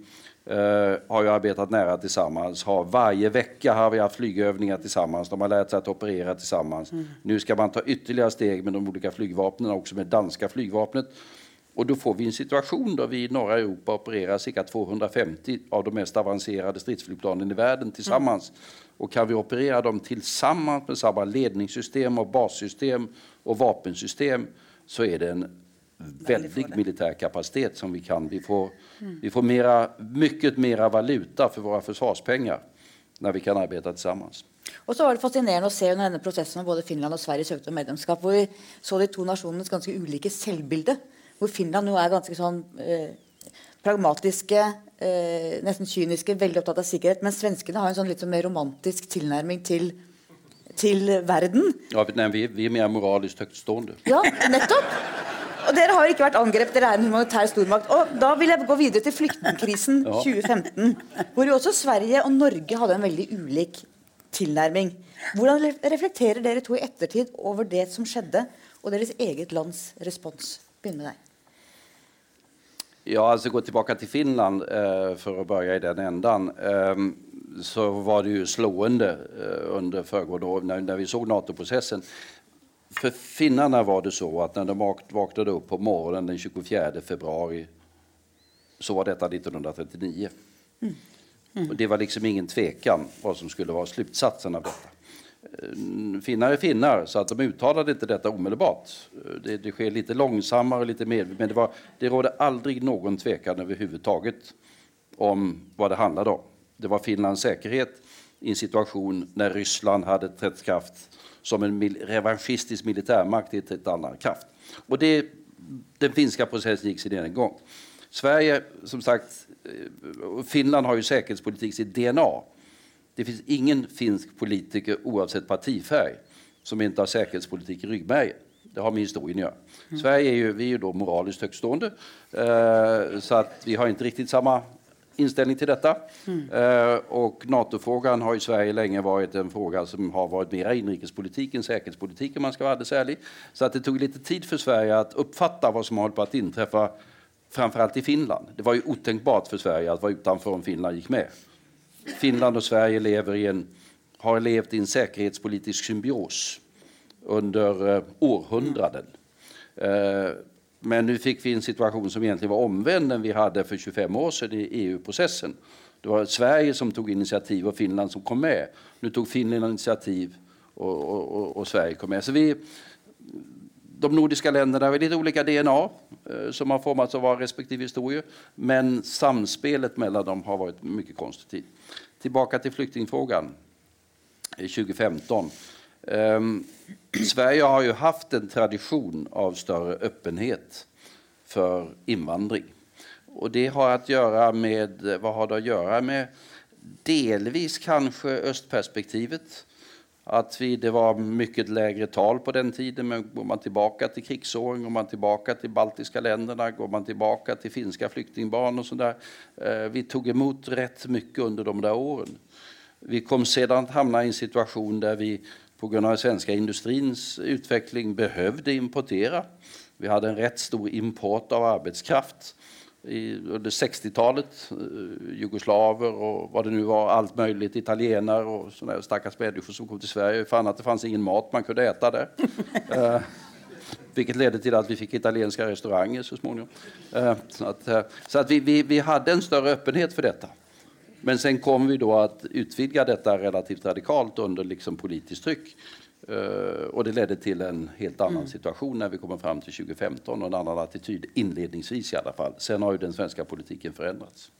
eh, har ju arbetat nära tillsammans. Har varje vecka har vi haft flygövningar tillsammans. De har lärt sig att operera tillsammans. Nu ska man ta ytterligare steg med de olika flygvapnen, också med danska flygvapnet. Och då får vi en situation där vi i norra Europa opererar cirka 250 av de mest avancerade stridsflygplanen i världen tillsammans. Och kan vi operera dem tillsammans med samma ledningssystem och bassystem och vapensystem så är det en väldig militär kapacitet som vi kan. Vi får, vi får mera, mycket mera valuta för våra försvarspengar när vi kan arbeta tillsammans. Og så var det fascinerende å se under denne prosessen hvor både Finland og Sverige søkte om medlemskap, hvor vi så de to nasjonenes ganske ulike selvbilde. Hvor Finland jo er ganske sånn eh, pragmatiske, eh, nesten kyniske, veldig opptatt av sikkerhet. Men svenskene har en sånn litt sånn mer romantisk tilnærming til til verden. Ja, nei, vi, vi er mer moralisk høytstående. Ja, nettopp. Og dere har ikke vært angrepet, dere er en humanitær stormakt. Og da vil jeg gå videre til flyktningkrisen 2015, hvor jo også Sverige og Norge hadde en veldig ulik tilnærming. Hvordan reflekterer dere to i ettertid over det som skjedde, og deres eget lands respons? Begynn med deg. Ja, altså gå tilbake til Finland eh, for å börja i den enden. Eh, så var det jo slående eh, under foregående år når, når vi så NATO-processen. För finnarna var det så at når de vaknade opp på morgonen den 24 februari så var dette 1939. Mm. Mm. Det var liksom ingen tvekan hva som skulle være slutsatsen av dette. Eh, finnar är finnar, så att de uttalade inte detta omedelbart. Eh, det, det sker lite långsammare, lite mer, men det, var, det rådde aldrig någon tvekan överhuvudtaget om vad det handlade om. Det var Finlands säkerhet i en situasjon når Ryssland hadde trätt kraft som en mil revansjistisk militærmakt i et annen kraft. Og det, den finska processen gikk sin egen gang. Sverige, som sagt, eh, Finland har jo sikkerhetspolitikk sitt DNA. Det fins ingen finsk politiker oavsett partifarge, som ikke har sikkerhetspolitikk i ryggmärgen. Det har med historien å göra. Mm. Sverige er jo, vi er jo da moralisk høytstående, eh, så vi har ikke riktig samma inställning till detta. Mm. Eh, och NATO-frågan har i Sverige länge varit en fråga som har varit mer inrikespolitik än säkerhetspolitik om man ska vara alldeles ärlig. Så att det tog lite tid för Sverige att uppfatta vad som håller på att inträffa framförallt i Finland. Det var ju otänkbart för Sverige att vara utanför om Finland gick med. Finland och Sverige lever i en, har levt i en säkerhetspolitisk symbios under eh, århundraden. Eh, men nu fikk vi en situasjon som egentlig var omvendt den vi hadde for 25 år siden i EU-processen. Det var Sverige som tog initiativ og Finland som kom med. Nu tog Finland initiativ og, og, og, og, Sverige kom med. Så vi, de nordiske landene har litt olika DNA eh, som har formats av våra respektive historier. Men samspelet mellom dem har vært mye konstruktivt. Tilbake til flyktningspørsmålet flyktingfrågan 2015. Um, Sverige har ju haft en tradition av större öppenhet för invandring. Och det har att göra med, vad har det att göra med? Delvis kanske östperspektivet. Att vi, det var mycket lägre tal på den tiden, men går man tillbaka till krigsåren, går man tillbaka till baltiska länderna, går man tillbaka till finska flyktingbarn och sådär. Eh, vi tog emot rätt mycket under de där åren. Vi kom sedan att hamna i en situation där vi den svenska industrins utveckling behövde importera. Vi hade en rätt stor import av arbetskraft i, under 60-talet. Eh, jugoslaver och vad det nu var, allt möjligt, italienare och sådana stackars människor som kom till Sverige fann att det fanns ingen mat man kunde äta där. eh, vilket ledde till att vi fick italienska restauranger så småningom. Eh, så att, eh, så att vi, vi, vi hade en större öppenhet för detta. Men sen kom vi då att utvidga detta relativt radikalt under liksom politiskt tryck. Uh, och det ledde till en helt annan mm. situation när vi kommer fram till 2015 och en annan attityd inledningsvis i alla fall. Sen har ju den svenska politiken förändrats.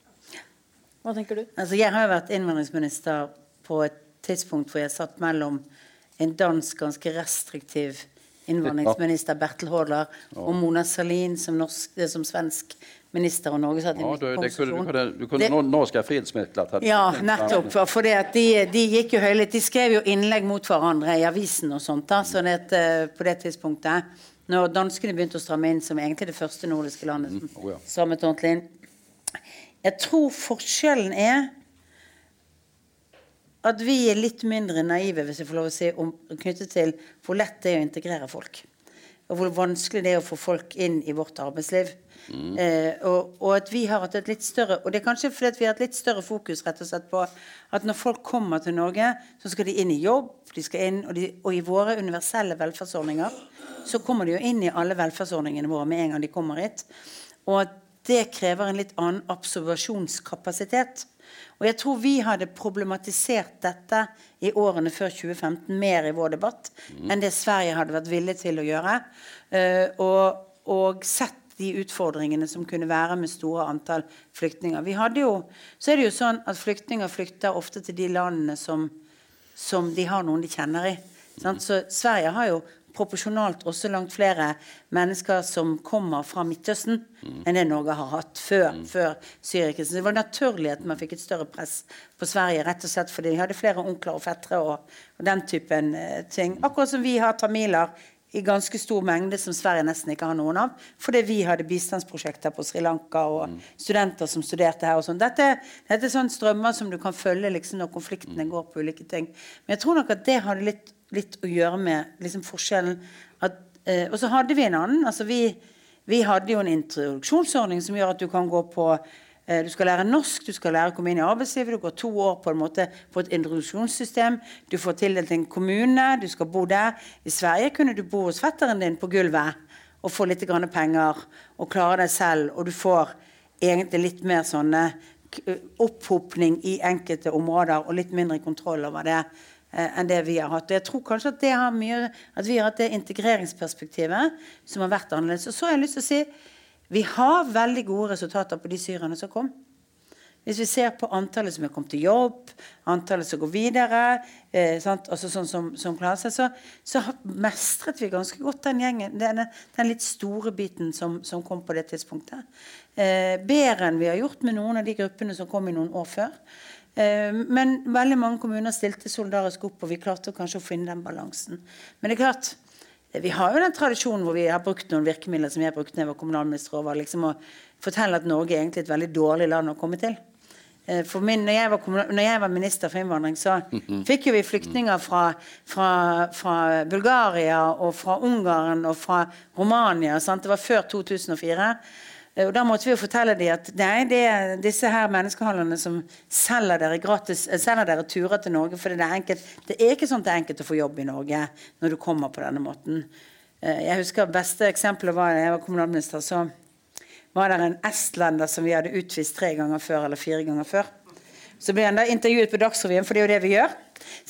Vad tänker du? Alltså, jag har varit invandringsminister på ett tidspunkt hvor jeg satt mellom en dansk ganske restriktiv innvandringsminister Bertel Haarder og Mona Sahlin som, norsk, som svensk minister og Norge satt i ja, du, skal det, norske fredsmekler Ja, nettopp. For de, de, gikk jo høylytt. De skrev jo innlegg mot hverandre i avisen og sånt da, så det, eh, på det tidspunktet. Når danskene begynte å stramme inn, som egentlig det første nordiske landet som mm, oh ja. strammet ordentlig inn. Jeg tror forskjellen er at vi er litt mindre naive hvis jeg får lov å si, om, knyttet til hvor lett det er å integrere folk. Og hvor vanskelig det er å få folk inn i vårt arbeidsliv. Mm. Eh, og, og, at vi har hatt et litt større Og det er kanskje fordi vi har hatt litt større fokus rett og slett på at når folk kommer til Norge, så skal de inn i jobb, de skal inn, og, de, og i våre universelle velferdsordninger så kommer de jo inn i alle velferdsordningene våre med en gang de kommer hit. Og at det krever en litt annen absorpsjonskapasitet. Og jeg tror vi hadde problematisert dette i årene før 2015 mer i vår debatt mm. enn det Sverige hadde vært villig til å gjøre. Uh, og, og sett de utfordringene som kunne være med store antall flyktninger. Vi hadde jo, så er det jo sånn at Flyktninger flykter ofte til de landene som, som de har noen de kjenner i. Sant? Så Sverige har jo proporsjonalt også langt flere mennesker som kommer fra Midtøsten, enn det Norge har hatt før, før Syriakrisen. Det var naturlig at man fikk et større press på Sverige, rett og slett fordi de hadde flere onkler og fettere og, og den typen eh, ting. Akkurat som vi har tamiler i ganske stor mengde som Sverige nesten ikke har noen av. Fordi vi hadde bistandsprosjekter på Sri Lanka og studenter som studerte her. og sånn. Dette, dette er sånne strømmer som du kan følge liksom, når konfliktene går på ulike ting. Men jeg tror nok at det hadde litt, litt å gjøre med liksom, forskjellen. At, eh, og så hadde vi en annen. altså vi, vi hadde jo en introduksjonsordning som gjør at du kan gå på Eh, du skal lære norsk, du skal lære å komme inn i arbeidslivet. Du går to år på en måte på et introduksjonssystem. Du får tildelt en kommune, du skal bo der. I Sverige kunne du bo hos fetteren din på gulvet og få litt grann penger og klare deg selv. Og du får egentlig litt mer sånne opphopning i enkelte områder og litt mindre kontroll over det eh, enn det vi har hatt. Jeg tror kanskje at, mye, at vi har hatt det integreringsperspektivet som har vært annerledes. Og så har jeg lyst til å si vi har veldig gode resultater på de syrerne som kom. Hvis vi ser på antallet som er kommet til jobb, antallet som går videre, eh, altså sånn som, som klarer seg, så, så, mestret vi ganske godt den gjengen, den, den litt store biten som, som, kom på det tidspunktet. Eh, bedre enn vi har gjort med noen av de gruppene som kom i noen år før. Eh, men veldig mange kommuner stilte solidarisk opp, og vi klarte kanskje å finne den balansen. Men det er klart, vi har jo den tradisjonen hvor vi har brukt noen virkemidler som jeg brukte da jeg var kommunalminister, over liksom å fortelle at Norge er egentlig et veldig dårlig land å komme til. Eh, for min, når, jeg var, når, jeg var, minister for innvandring, så fikk jo vi flyktninger fra, fra, fra Bulgaria og fra Ungarn og fra Romania. Sant? Det var før 2004. Og Da måtte vi jo fortelle dem at nei, det er disse her menneskehandlerne som selger dere, gratis, eh, selger dere turer til Norge. For det er, enkelt, det er ikke sånn at det er enkelt å få jobb i Norge når du kommer på denne måten. Eh, jeg husker beste eksempelet var da jeg var kommunalminister. Så var det en estlender som vi hadde utvist tre ganger før, eller fire ganger før. Så blir han da intervjuet på Dagsrevyen, for det er jo det vi gjør.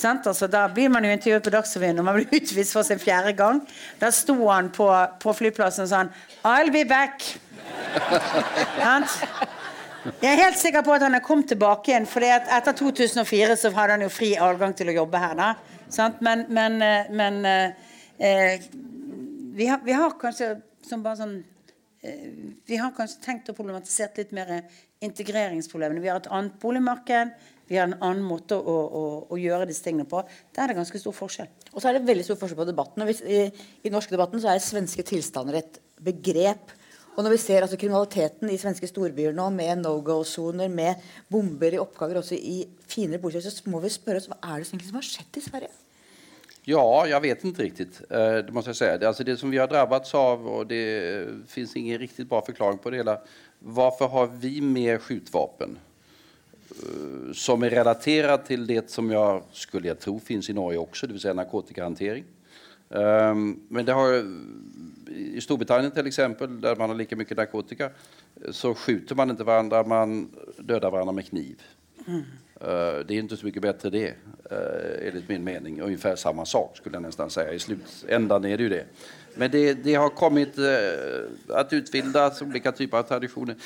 Altså, da blir man jo intervjuet på Dagsrevyen når man blir utvist for sin fjerde gang. Da sto han på, på flyplassen og sa han, I'll be back. Jeg er helt sikker på at han er kommet tilbake igjen. For etter 2004 så hadde han jo fri adgang til å jobbe her. da Men, men, eh, men eh, vi, har, vi, har, kanskje som bare sånn eh, Vi har kanskje tenkt og problematisert litt mer integreringsproblemene. Vi har et annet boligmarked. Vi har en annen måte å, å, å, gjøre disse tingene på. Der er det ganske stor forskjell. Og så er det veldig stor forskjell på debatten. I, i norske debatten så er svenske tilstander et begrep og når vi ser altså, kriminaliteten i svenske storbyer nå, med no go-soner, med bomber i oppgaver også i finere boliger, så må vi spørre oss hva er det som har skjedd i Sverige? Ja, jeg vet ikke riktig. Eh, det måste jag säga. Det, alltså det som vi har drabbats av, og det finns ingen riktig bra forklaring på det hela. Varför har vi mer skjutvapen? Eh, som er relatert til det som jeg skulle jeg tro finnes i Norge også, dvs. Si narkotikahantering. Um, men det har i Storbritannia till exempel, där man har lika mycket narkotika, så skjuter man inte varandra, man dödar varandra med kniv. Mm. Uh, det är inte så mycket bättre det, uh, enligt min mening. Ungefär samma sak skulle jag nästan säga. I slutändan är det ju det. Men det, det har kommet uh, att utbildas olika typer av traditioner.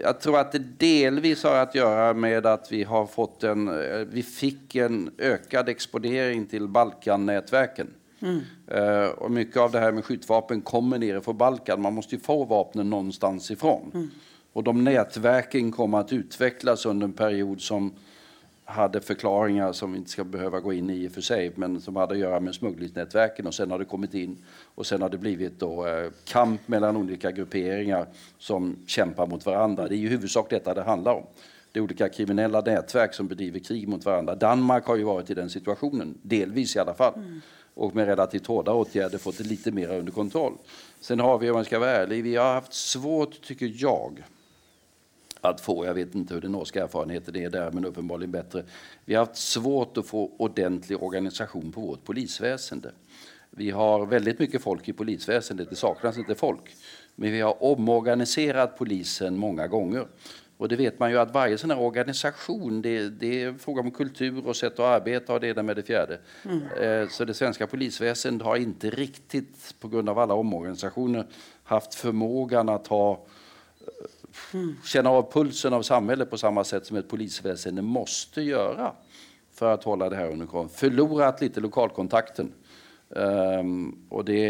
Jag tror att det delvis har att göra med att vi har fått en, vi fick en ökad exponering till Balkannätverken. Mm. Uh, och mycket av det här med skjutvapen kommer ner fra Balkan. Man måste ju få vapnen någonstans ifrån. Mm. Och de nätverken kommer att utvecklas under en period som hade förklaringar som vi inte ska behöva gå in i i och för sig, men som hade att göra med smugglingsnätverken och sen har det kommit in och sen har det blivit då, eh, kamp mellan olika grupperingar som kämpar mot varandra. Det är i huvudsak detta det handlar om. Det är olika kriminella nätverk som bedriver krig mot varandra. Danmark har ju varit i den situationen, delvis i alla fall. Mm och med relativt hårda åtgärder fått det lite mer under kontroll. Sen har vi, om man ska vara ärlig, vi har haft svårt, tycker jag, att få, jag vet inte hur den norska erfarenheten är där, men uppenbarligen bättre. Vi har haft svårt att få ordentlig organisation på vårt polisväsende. Vi har väldigt mycket folk i polisväsendet, det saknas inte folk. Men vi har omorganiserat polisen många gånger. Och det vet man ju att varje sån här organisation, det, det är fråga om kultur och sätt att arbeta och det ena med det fjärde. Mm. Eh, så det svenska polisväsendet har inte riktigt, på grund av alla omorganisationer, haft förmågan att ha mm. Känna av pulsen av samhället på samma sätt som ett polisväsende måste göra för att hålla det här under kontroll. Förlorat lite lokalkontakten. Um, och det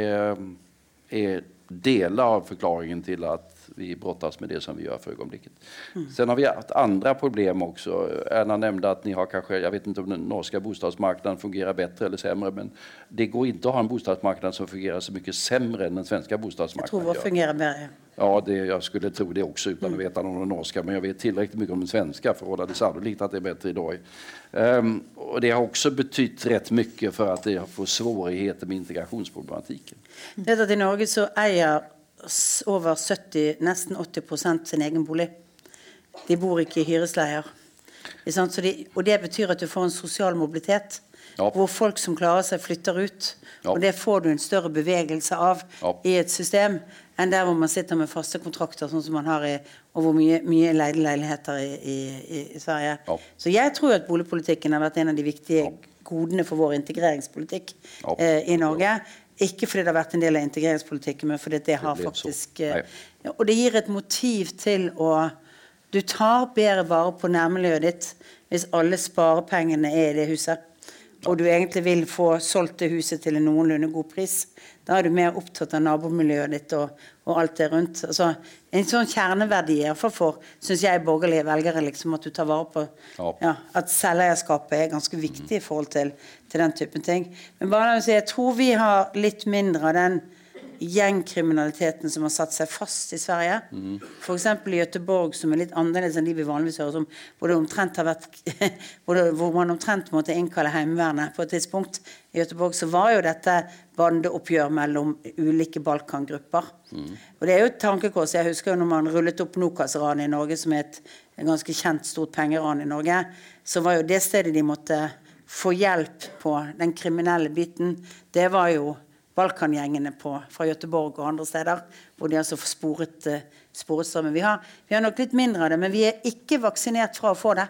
är delar av förklaringen till att vi brottas med det som vi gör för ögonblicket. Mm. Sen har vi haft andra problem också. Erna nämnde att ni har kanske, jag vet inte om den norska bostadsmarknaden fungerar bättre eller sämre, men det går inte att ha en bostadsmarknad som fungerar så mycket sämre än den svenska bostadsmarknaden Jag tror vår fungerar bättre. Ja, det, jag skulle tro det också utan att veta någon om den norska. Men jag vet tillräckligt mycket om den svenska för att hålla det sannolikt att det är bättre idag. Um, och det har också betytt rätt mycket för att det får svårigheter med integrationsproblematiken. Vet att I Norge så eier over 70, nesten 80 sin egen bolig. De bor ikke i hyresleier. De, og det betyr at du får en sosial mobilitet. Ja. Hvor folk som klarer seg, flytter ut. Ja. Og det får du en større bevegelse av ja. i et system enn der hvor man sitter med faste kontrakter, sånn som man har i, og hvor mye, mye leide leiligheter i, i, i Sverige. Så jeg tror at boligpolitikken har vært en av de viktige godene for vår integreringspolitikk eh, i Norge. Ikke fordi det har vært en del av integreringspolitikken, men fordi det har faktisk eh, Og det gir et motiv til å Du tar bedre vare på nærmiljøet ditt hvis alle sparepengene er i det huset, og du egentlig vil få solgt det huset til en noenlunde god pris. Da er du mer opptatt av nabomiljøet ditt og, og alt det rundt. Altså, en sånn kjerneverdi iallfall for synes jeg, borgerlige velgere liksom, at du tar vare på ja, at selveierskapet er ganske viktig i forhold til, til den typen ting. Men bare si, jeg tror vi har litt mindre av den gjengkriminaliteten som har satt seg fast i Sverige. Mm. F.eks. i Göteborg, som er litt annerledes enn de vi vanligvis hører om, hvor, vært, hvor, det, hvor man omtrent måtte innkalle Heimevernet på et tidspunkt. I Göteborg så var jo dette bandeoppgjør mellom ulike Balkan-grupper. Mm. Og det er jo et tankekors. Jeg husker jo når man rullet opp Nokas-ranet i Norge, som er et ganske kjent stort pengeran i Norge, så var jo det stedet de måtte få hjelp på den kriminelle biten, det var jo Balkangjengene fra Göteborg og andre steder, hvor de altså sporet, uh, sporet strømmen. Vi har, vi har, nok litt mindre av det, men vi er ikke vaksinert fra å få det.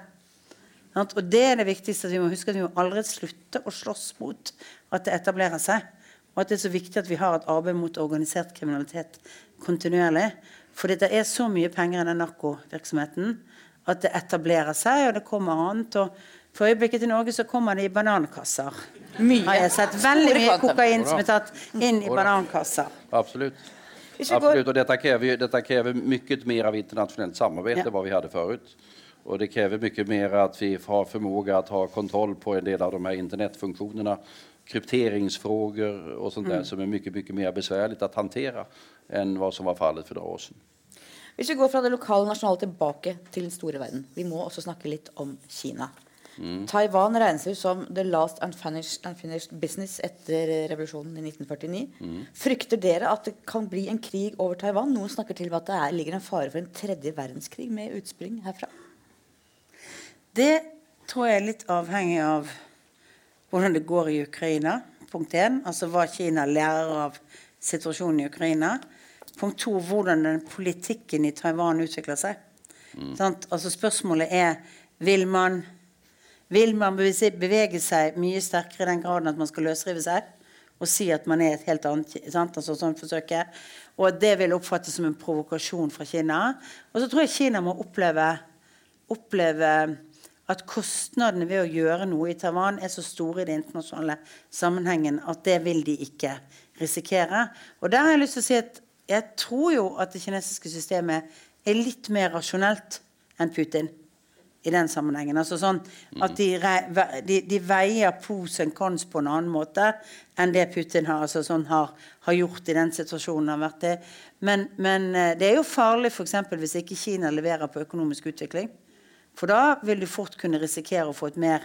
Og det er det viktigste. at Vi må huske at vi må aldri slutte å slåss mot at det etablerer seg. Og at det er så viktig at vi har et arbeid mot organisert kriminalitet kontinuerlig. For det er så mye penger i den narkovirksomheten at det etablerer seg, og det kommer annet. og For øyeblikket i Norge så kommer det i banankasser. Mye. Har jeg sett veldig mye kokain som er tatt inn i banankasser. Absolutt. Absolut. Og dette krever, dette krever mye mer av internasjonalt samarbeid enn ja. vi hadde før. Og det krever mye mer at vi har förmåga å ha kontroll på en del av de her internettfunksjonene. Krypteringsfrågor og sånt mm. där som er mye, mye mer besvärligt å hantera enn hva som var fallet for några år sedan. Hvis vi går fra det lokale nasjonale tilbake til den store verden, vi må også snakke litt om Kina. Mm. Taiwan regnes ut som the last unfinished, unfinished, business etter revolusjonen i 1949. Mm. Frykter dere at det kan bli en krig over Taiwan? Noen snakker til at det er, ligger en fare for en tredje verdenskrig med utspring herfra. Det tror jeg er litt avhengig av hvordan det går i Ukraina. Punkt én, altså hva Kina lærer av situasjonen i Ukraina. Punkt to, hvordan den politikken i Taiwan utvikler seg. Mm. Altså Spørsmålet er vil man vil man bevege seg mye sterkere i den graden at man skal løsrive seg og si at man er et helt annet sant? Altså, sånn forsøket. Og at det vil oppfattes som en provokasjon fra Kina. Og så tror jeg Kina må oppleve, oppleve at kostnadene ved å gjøre noe i Taiwan er så store i den internasjonale sammenhengen at det vil de ikke risikere. Og der har jeg lyst til å si at jeg tror jo at det kinesiske systemet er litt mer rasjonelt enn Putin i den sammenhengen. Altså sånn at de, de, de veier pros and cons på en annen måte enn det Putin har, altså sånn har, har gjort i den situasjonen han har vært i. Men, men eh, det er jo farlig f.eks. hvis ikke Kina leverer på økonomisk utvikling. For da vil du fort kunne risikere å få et mer,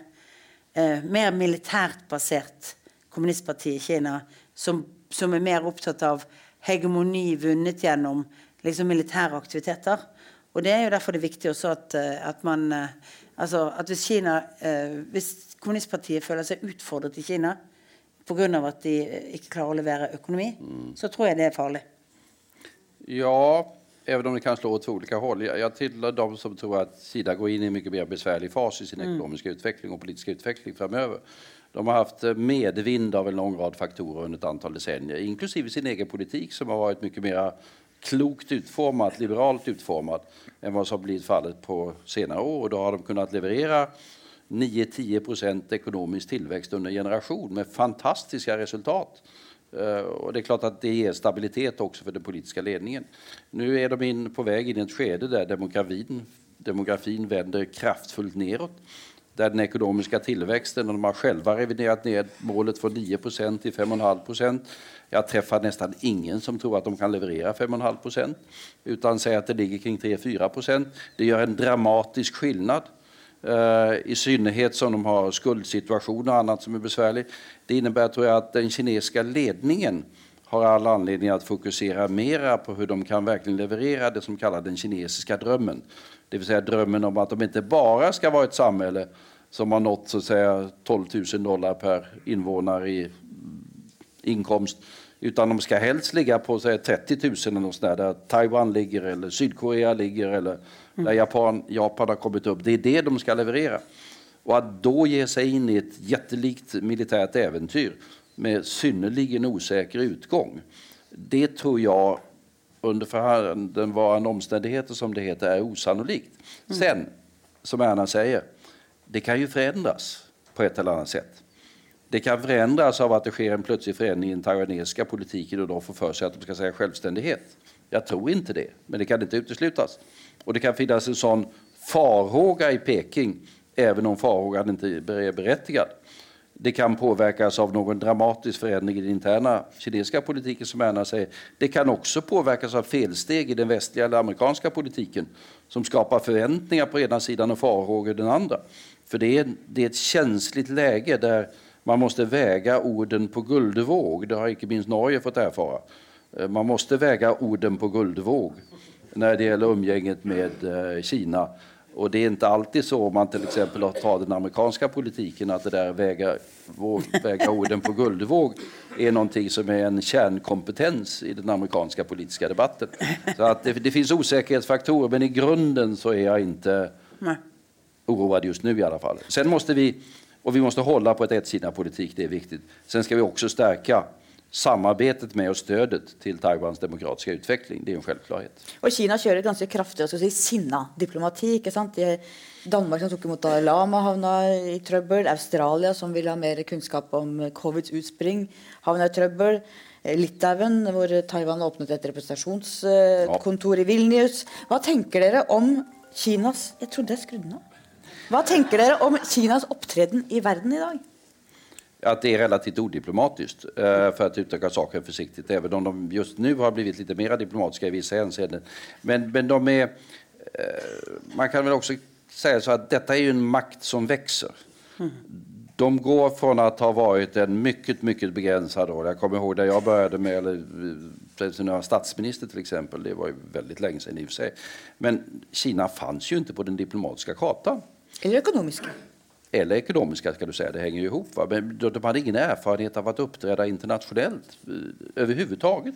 eh, mer militært basert kommunistparti i Kina som, som, er mer opptatt av hegemoni vunnet gjennom liksom, militære aktiviteter. Og Det er jo derfor det er viktig også at, eh, at man eh, altså at Hvis Kina, eh, hvis kommunistpartiet føler seg utfordret i Kina pga. at de ikke klarer å levere økonomi, mm. så tror jeg det er farlig. Ja, även om det kan slå åt olika håll. Jag tillhör de som tror att Sida går in i en mycket mer besvärlig fas i sin mm. ekonomiska utveckling och politiska utveckling framöver. De har haft medvind av en lång rad faktorer under ett antal decennier, inklusive sin egen politik som har varit mycket mer klokt utformat, liberalt utformad än vad som blivit fallet på senare år. Och då har de kunnat leverera 9-10 ekonomisk tillväxt under en generation med fantastiska resultat. Och det är klart att det ger stabilitet också för den politiska ledningen. Nu är de in, på väg in i ett skede där demografin, demografin vänder kraftfullt neråt. Där den ekonomiska tillväxten, och de har själva reviderat ned målet från 9 till 5,5 Jag träffar nästan ingen som tror att de kan leverera 5,5 utan säger att det ligger kring 3-4 Det gör en dramatisk skillnad. Uh, I synnerhet som de har skuldsituationer och annat som är besvärligt. Det innebär tror jag att den kinesiska ledningen har all anledning att fokusera mera på hur de kan leverera det som kallas den kinesiska drömmen. Det vill säga drömmen om att de inte bara ska vara ett samhälle som har nått så att säga 12 000 dollar per invånare i inkomst utan de ska helst ligga på så 30 000 eller något där, där Taiwan ligger eller Sydkorea ligger eller där Japan, Japan har kommit upp. Det är det de ska leverera. Och att då ge sig in i ett jättelikt militärt äventyr med synnerligen osäker utgång, det tror jag under förhandenvarande omständigheter som det heter är osannolikt. Mm. Sen, som Erna säger, det kan ju förändras på ett eller annat sätt. Det kan förändras av att det sker en plötslig förändring i den taiwanesiska politiken och de får för sig att de ska säga självständighet. Jag tror inte det, men det kan inte uteslutas. Och det kan finnas en sån farhåga i Peking, även om farhågan inte är berättigad. Det kan påverkas av någon dramatisk förändring i den interna kinesiska politiken som Erna säger. Det kan också påverkas av felsteg i den västliga eller amerikanska politiken som skapar förväntningar på ena sidan och farhågor den andra. För det är, det är ett känsligt läge där man måste väga orden på guldvåg. Det har ikke minst Norge fått erfara. Eh, man måste väga orden på guldvåg når det gjelder umgänget med eh, Kina. Och det är inte alltid så om man till exempel tar den amerikanske politikken at det där väga, väga orden på guldvåg er noe som er en kärnkompetens i den amerikanske politiske debatten. Så att det, det finns osäkerhetsfaktorer men i grunden så är jag inte oroad just nu i alla fall. Sen måste vi, och vi måste hålla på ett ett-Kina-politik, det är viktigt. Sen ska vi också stärka samarbetet med og stödet til Taiwans demokratiske utvikling. Det er en selvklarhet. Og Kina kjører ganske kraftig, si, sinna diplomati. Ikke sant? Danmark som tok imot Dalai Lama havna i trøbbel. Australia som vil ha mer kunnskap om covids utspring havna i trubbel. Eh, Litauen, hvor Taiwan åpnet et representasjonskontor i Vilnius. Hva tenker dere om Kinas Jeg trodde jeg skrudde den av. Hva tenker dere om Kinas opptreden i verden i dag? att det är relativt odiplomatiskt eh, för att uttrycka saken försiktigt, även om de just nu har blivit lite mer diplomatiska i vissa hänseenden. Men, men de är, eh, man kan väl också säga så att detta är en makt som växer. De går från att ha varit en mycket, mycket begränsad roll. Jag kommer ihåg där jag började med, eller var statsminister till exempel, det var ju väldigt länge sedan i och för sig. Men Kina fanns ju inte på den diplomatiska kartan. Eller ekonomiska eller ekonomiska ska du säga, det hänger ju ihop. Va? Men de hade ingen erfarenhet av att uppträda internationellt eh, överhuvudtaget.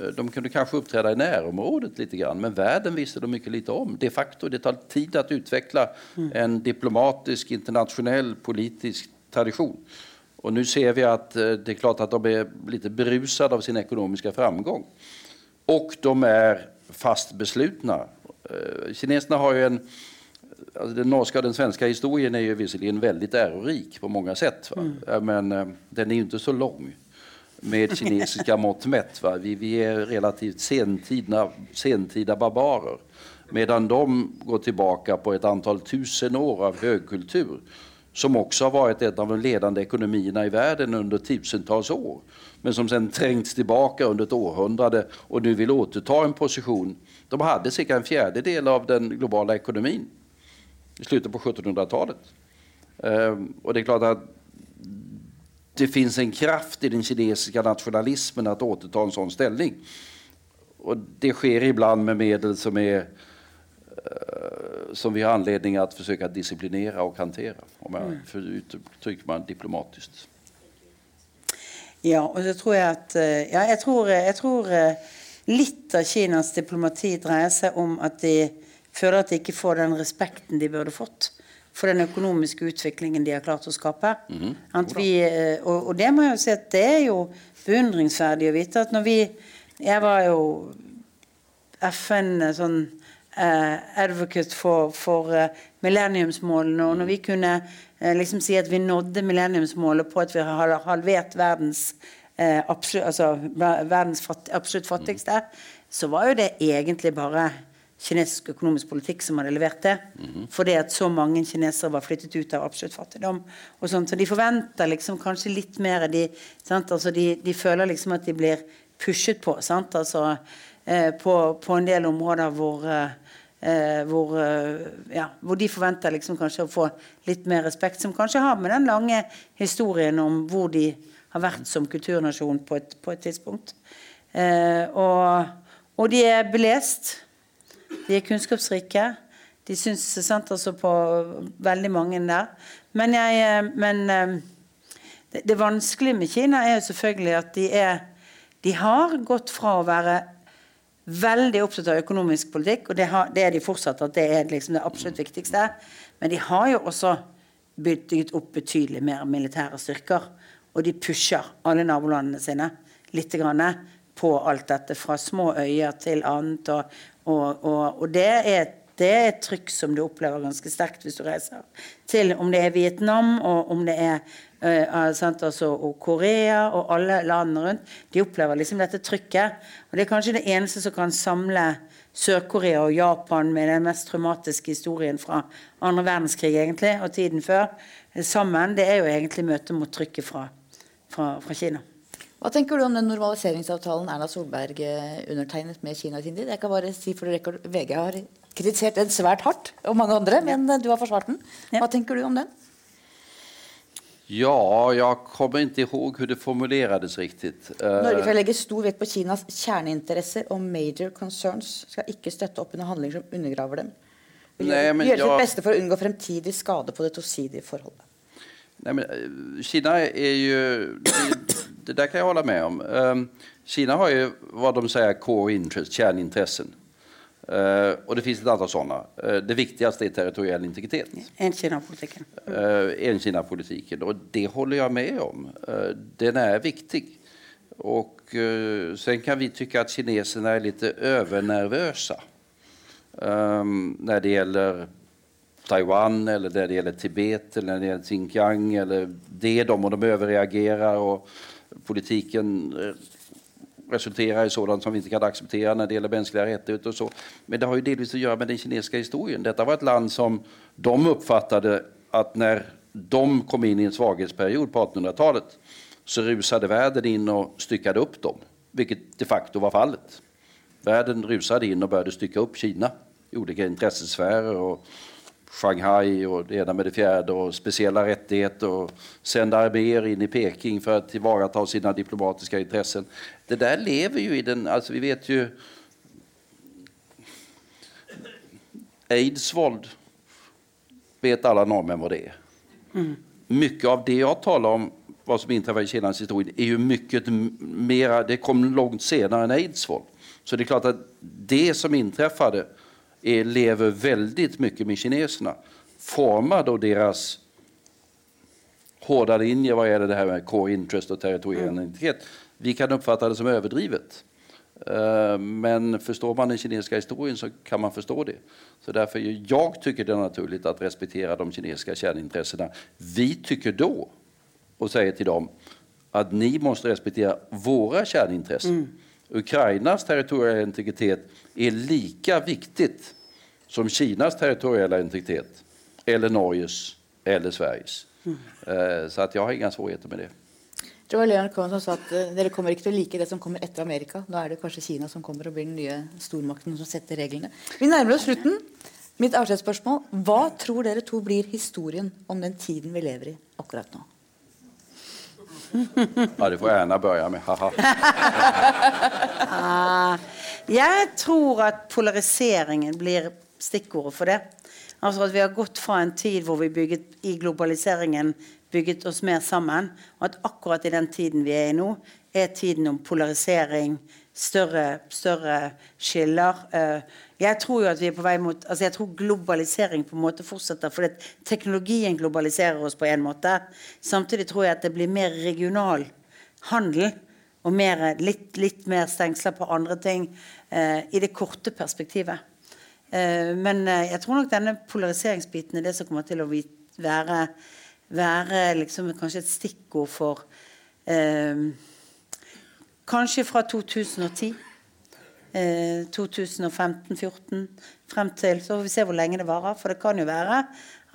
Eh, de kunde kanskje opptre i nærområdet, litt, men verden visste de mye lite om. De facto, det tar tid å utvikle mm. en diplomatisk, internasjonal, politisk tradisjon. Og nå ser vi att eh, det er klart at de er litt beruset av sin økonomiske framgang. Og de er fast beslutne. Kineserne har jo en Alltså den norska den svenska historien är ju visserligen väldigt ärorik på många sätt. Mm. Men eh, den är ju inte så lång med kinesiska mått mätt. Vi, vi är relativt sentida, sentida barbarer. Medan de går tillbaka på ett antal tusen år av högkultur som också har varit en av de ledande ekonomierna i världen under tusentals år. Men som sen trängts tillbaka under ett århundrade och nu vill återta en position. De hade cirka en fjärdedel av den globala ekonomin i slutet på 1700-talet. Ehm, och det är klart att det finns en kraft i den kinesiska nationalismen att återta en sån ställning. Och det sker ibland med medel som är eh, som vi har anledning att försöka disciplinera och hantera, om jag mm. uttrycker mig diplomatiskt. Ja, och så tror jag att, eh, ja, jag tror, jag tror eh, lite av Kinas diplomati dreier sig om att det føler at de ikke får den respekten de burde fått for den økonomiske utviklingen de har klart å skape. Mm -hmm. vi, eh, og, og, det må jeg jo si at det er jo beundringsverdig å vite at når vi Jeg var jo FN sånn eh, advocate for, for eh, millenniumsmålene. Og når vi kunne eh, liksom si at vi nådde millenniumsmålet på at vi har halvert verdens, eh, absolutt, altså, verdens fatt, absolutt fattigste, så var jo det egentlig bare kinesisk økonomisk politikk som hadde levert det. Mm Fordi at så mange kinesere var flyttet ut av absolutt fattigdom. og sånt, Så de forventer liksom kanskje litt mer. De, altså de, de, føler liksom at de blir pushet på. Altså, eh, på, på, en del områder hvor, eh, hvor, eh, ja, hvor de forventer liksom kanskje å få litt mer respekt. Som kanskje har med den lange historien om hvor de har vært som kulturnasjon på et, på et tidspunkt. Eh, og, og de er belest. De er kunnskapsrike. De syns sant, altså på veldig mange der. Men, jeg, eh, men eh, det, det, vanskelige med Kina er jo selvfølgelig at de, er, de har gått fra å være veldig opptatt av økonomisk politikk, og det, har, det er de fortsatt, at det er liksom det absolutt viktigste. Men de har jo også bygget opp betydelig mer militære styrker. Og de pusher alle nabolandene sine litt på alt dette, fra små øyer til annet. Og, og, og, og det, er, det, er, et trykk som du opplever ganske sterkt hvis du reiser til om det er Vietnam og om det er uh, sant, altså, og Korea og alle landene rundt. De opplever liksom dette trykket. Og det er kanskje det eneste som kan samle Sør-Korea og Japan med den mest traumatiske historien fra andre verdenskrig egentlig, og tiden før sammen. Det er jo egentlig møtet mot trykket fra, fra, fra Kina. Hva tenker du om den normaliseringsavtalen Erna Solberg eh, undertegnet med Kina i sin tid? Jeg kan bare si for rekord, VG har kritisert den svært hardt, og mange andre, men eh, du har forsvart den. Hva tenker du om den? Ja, jeg kommer ikke ihåg hvordan det formuleres riktig. Norge skal legge stor vekt på Kinas kjerneinteresser og major concerns. Skal ikke støtte opp under handlinger som undergraver dem. Vil gjøre sitt beste for å unngå fremtidig skade på det tosidige forholdet. Nei, men, Kina er jo det där kan jag hålla med om. Um, Kina har ju vad de säger core interest, kärnintressen. Uh, och det finns ett antal sådana. Uh, det viktigaste är territoriell integritet. En-Kina-politiken. Uh, En-Kina-politiken. Och det håller jag med om. Uh, den är viktig. Och sen kan vi tycka att kineserna är lite övernervösa. Um, när det gäller Taiwan eller när det gäller Tibet eller när det gäller Xinjiang eller det de och de överreagerar och politiken resulterer i sådant som vi ikke kan akseptere når det gjelder mänskliga rättigheter så. Men det har jo delvis å gjøre med den kinesiske historien. Detta var et land som de uppfattade att när de kom in i en svaghetsperiod på 1800-talet så rusade världen in og stykket opp dem, vilket de facto var fallet. Världen rusade in begynte å stykke opp Kina i olika interessesfærer. och Shanghai och det ena med det fjärde och speciella rättigheter och sända arméer in i Peking för att tillvarata sina diplomatiska intressen. Det där lever ju i den, alltså vi vet ju aidsvåld vet alla norrmän vad det är. Mm. Mycket av det jag talar om, vad som inträffar i Kinas historia, är ju mycket mera, det kom långt senare än aidsvåld. Så det är klart att det som inträffade lever väldigt mycket med kineserna. Former av deras hårda linje vad gäller det här med core interest och territoriell mm. identitet. Vi kan uppfatta det som överdrivet. Uh, men förstår man den kinesiska historien så kan man förstå det. Så därför jag tycker det är naturligt att respektera de kinesiska kärnintressena. Vi tycker då och säger till dem att ni måste respektera våra kärnintressen. Mm. Ukrainas territoriella integritet är lika viktigt som Kinas territoriella integritet eller Norges eller Sveriges. Mm. Så att jag har inga svårigheter med det. Det var Leon Cohen som sa at uh, dere kommer ikke til å like det som kommer etter Amerika. Da er det kanskje Kina som kommer og blir den nye stormakten som setter reglene. Vi nærmer oss slutten. Mitt avskjedsspørsmål. Hva tror dere to blir historien om den tiden vi lever i akkurat nå? Ja, det får jeg Erna begynne med. Ha-ha. Ah, jeg tror at polariseringen blir stikkordet for det. Altså at Vi har gått fra en tid hvor vi bygget i globaliseringen bygget oss mer sammen. Og at akkurat i den tiden vi er i nå, er tiden om polarisering, større, større skiller. Eh, jeg tror jo at vi er på vei mot altså jeg tror globalisering på en måte fortsetter, For teknologien globaliserer oss på en måte. Samtidig tror jeg at det blir mer regional handel og mer, litt, litt mer stengsler på andre ting eh, i det korte perspektivet. Eh, men jeg tror nok denne polariseringsbiten er det som kommer til å være, være liksom kanskje et stikkord for eh, Kanskje fra 2010. 2015-2014 frem til Så får vi se hvor lenge det varer. For det kan jo være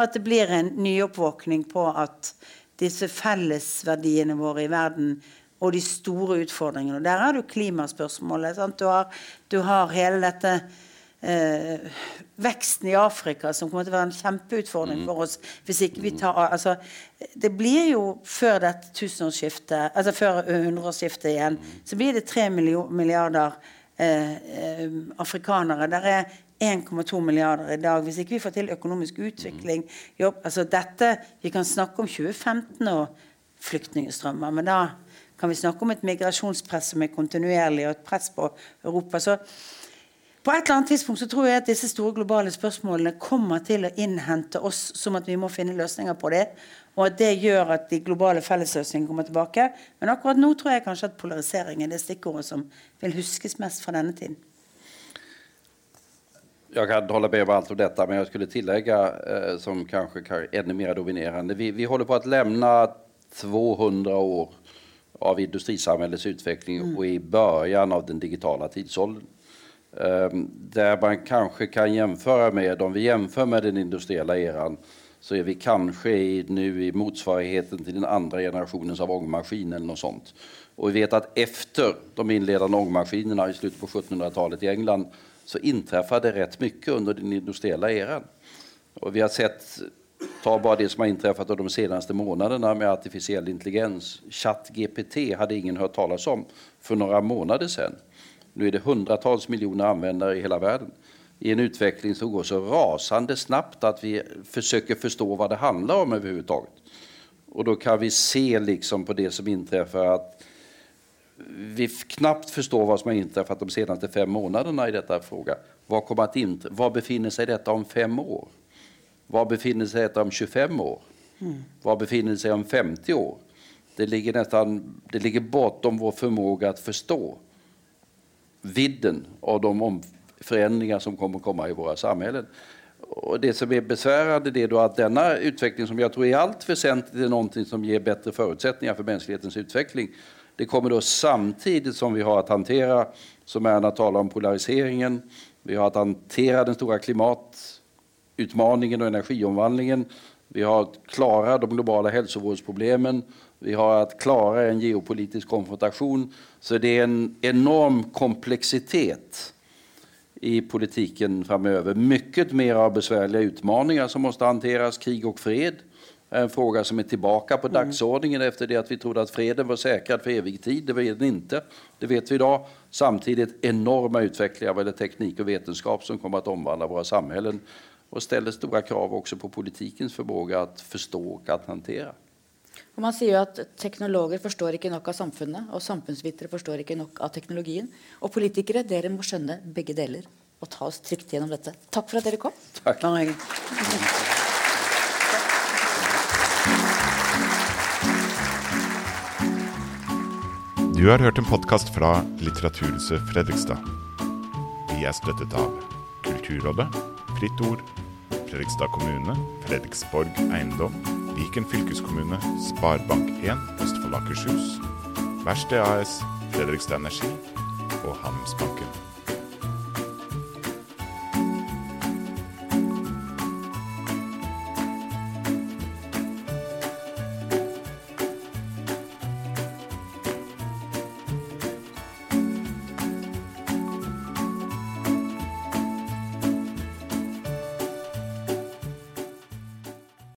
at det blir en nyoppvåkning på at disse fellesverdiene våre i verden og de store utfordringene. Og der har du klimaspørsmålet. Du har, du, har, hele dette eh, veksten i Afrika som kommer til å være en kjempeutfordring for oss. hvis ikke vi tar, altså, Det blir jo før dette tusenårsskiftet, altså før hundreårsskiftet igjen, så blir det tre milliarder eh, eh, afrikanere. Der er 1,2 milliarder i dag. Hvis ikke vi får til økonomisk utvikling jobb, altså dette, Vi kan snakke om 2015 og flyktningstrømmer, men da kan vi snakke om et migrasjonspress som er kontinuerlig, og et press på Europa. Så på et eller annet tidspunkt så tror jeg at disse store globale spørsmålene kommer til å innhente oss som at vi må finne løsninger på det. Og at det gjør at de globale fellesløsningene kommer tilbake. Men akkurat nå tror jeg kanskje at polarisering er det stikkordet som vil huskes mest fra denne tiden. Jeg kan holde med om alt om dette, men jeg skulle tillegge, eh, som kanskje er enda mer dominerende vi, vi holder på å lämna 200 år av industrisamhällets utvikling mm. og i början av den digitale tidsåldern. Um, där man kanskje kan jämföra med, om vi jämför med den industrielle eran, så er vi kanskje i, i motsvarigheten til den andre generasjonens av ångmaskin eller noe sånt. Og vi vet at efter de innledende ångmaskinerna i slutet på 1700-talet i England så inträffade rätt mycket under den industriella eran. Och vi har sett, ta bara det som har inträffat de senaste månaderna med artificiell intelligens. ChatGPT hade ingen hört talas om för några månader sedan. Nu är det hundratals miljoner användare i hela världen i en utveckling som går så rasande snabbt att vi försöker förstå vad det handlar om överhuvudtaget. Och då kan vi se liksom på det som inträffar att vi knapt förstår vad som har inträffat de senaste fem månaderna i detta fråga. Vad, kommer att int var befinner sig detta om fem år? Var befinner sig detta om 25 år? Mm. Var befinner sig om 50 år? Det ligger, nästan, det ligger bortom vår förmåga att förstå vidden av de förändringar som kommer å komma i våra samhällen. Och det som är besvärande är då att denna utveckling som jag tror i allt väsentligt är någonting som ger bättre förutsättningar för mänsklighetens utveckling det kommer då samtidigt som vi har att hantera, som Erna talar om, polariseringen. Vi har att hantera den stora klimatutmaningen och energiomvandlingen. Vi har att klara de globala hälsovårdsproblemen. Vi har att klara en geopolitisk konfrontation. Så det er en enorm komplexitet i politiken framöver. Mycket mer av besvärliga utmaningar som måste hanteras, krig og fred en fråga som er tilbake på mm. dagsordningen efter det att vi trodde att freden var säkrad for evig tid. Det var den inte. Det vet vi idag. Samtidigt enorma utvecklingar vad gäller teknik och vetenskap som kommer att omvandla våra samhällen og ställer stora krav också på politikens förmåga att forstå og att hantera. Og man sier jo at Teknologer forstår ikke nok av samfunnet, og samfunnsvitere forstår ikke nok av teknologien. Og politikere, dere må skjønne begge deler og ta oss trygt gjennom dette. Takk for at dere kom. Takk. Du har hørt en podkast fra Litteraturhuset Fredrikstad. Vi er støttet av Kulturrådet, Fritt Ord, Fredrikstad kommune, Fredriksborg eiendom, Viken fylkeskommune, Sparebank1 Østfold Akershus, Verksted AS, Fredrikstad Energi og Handelsbanken.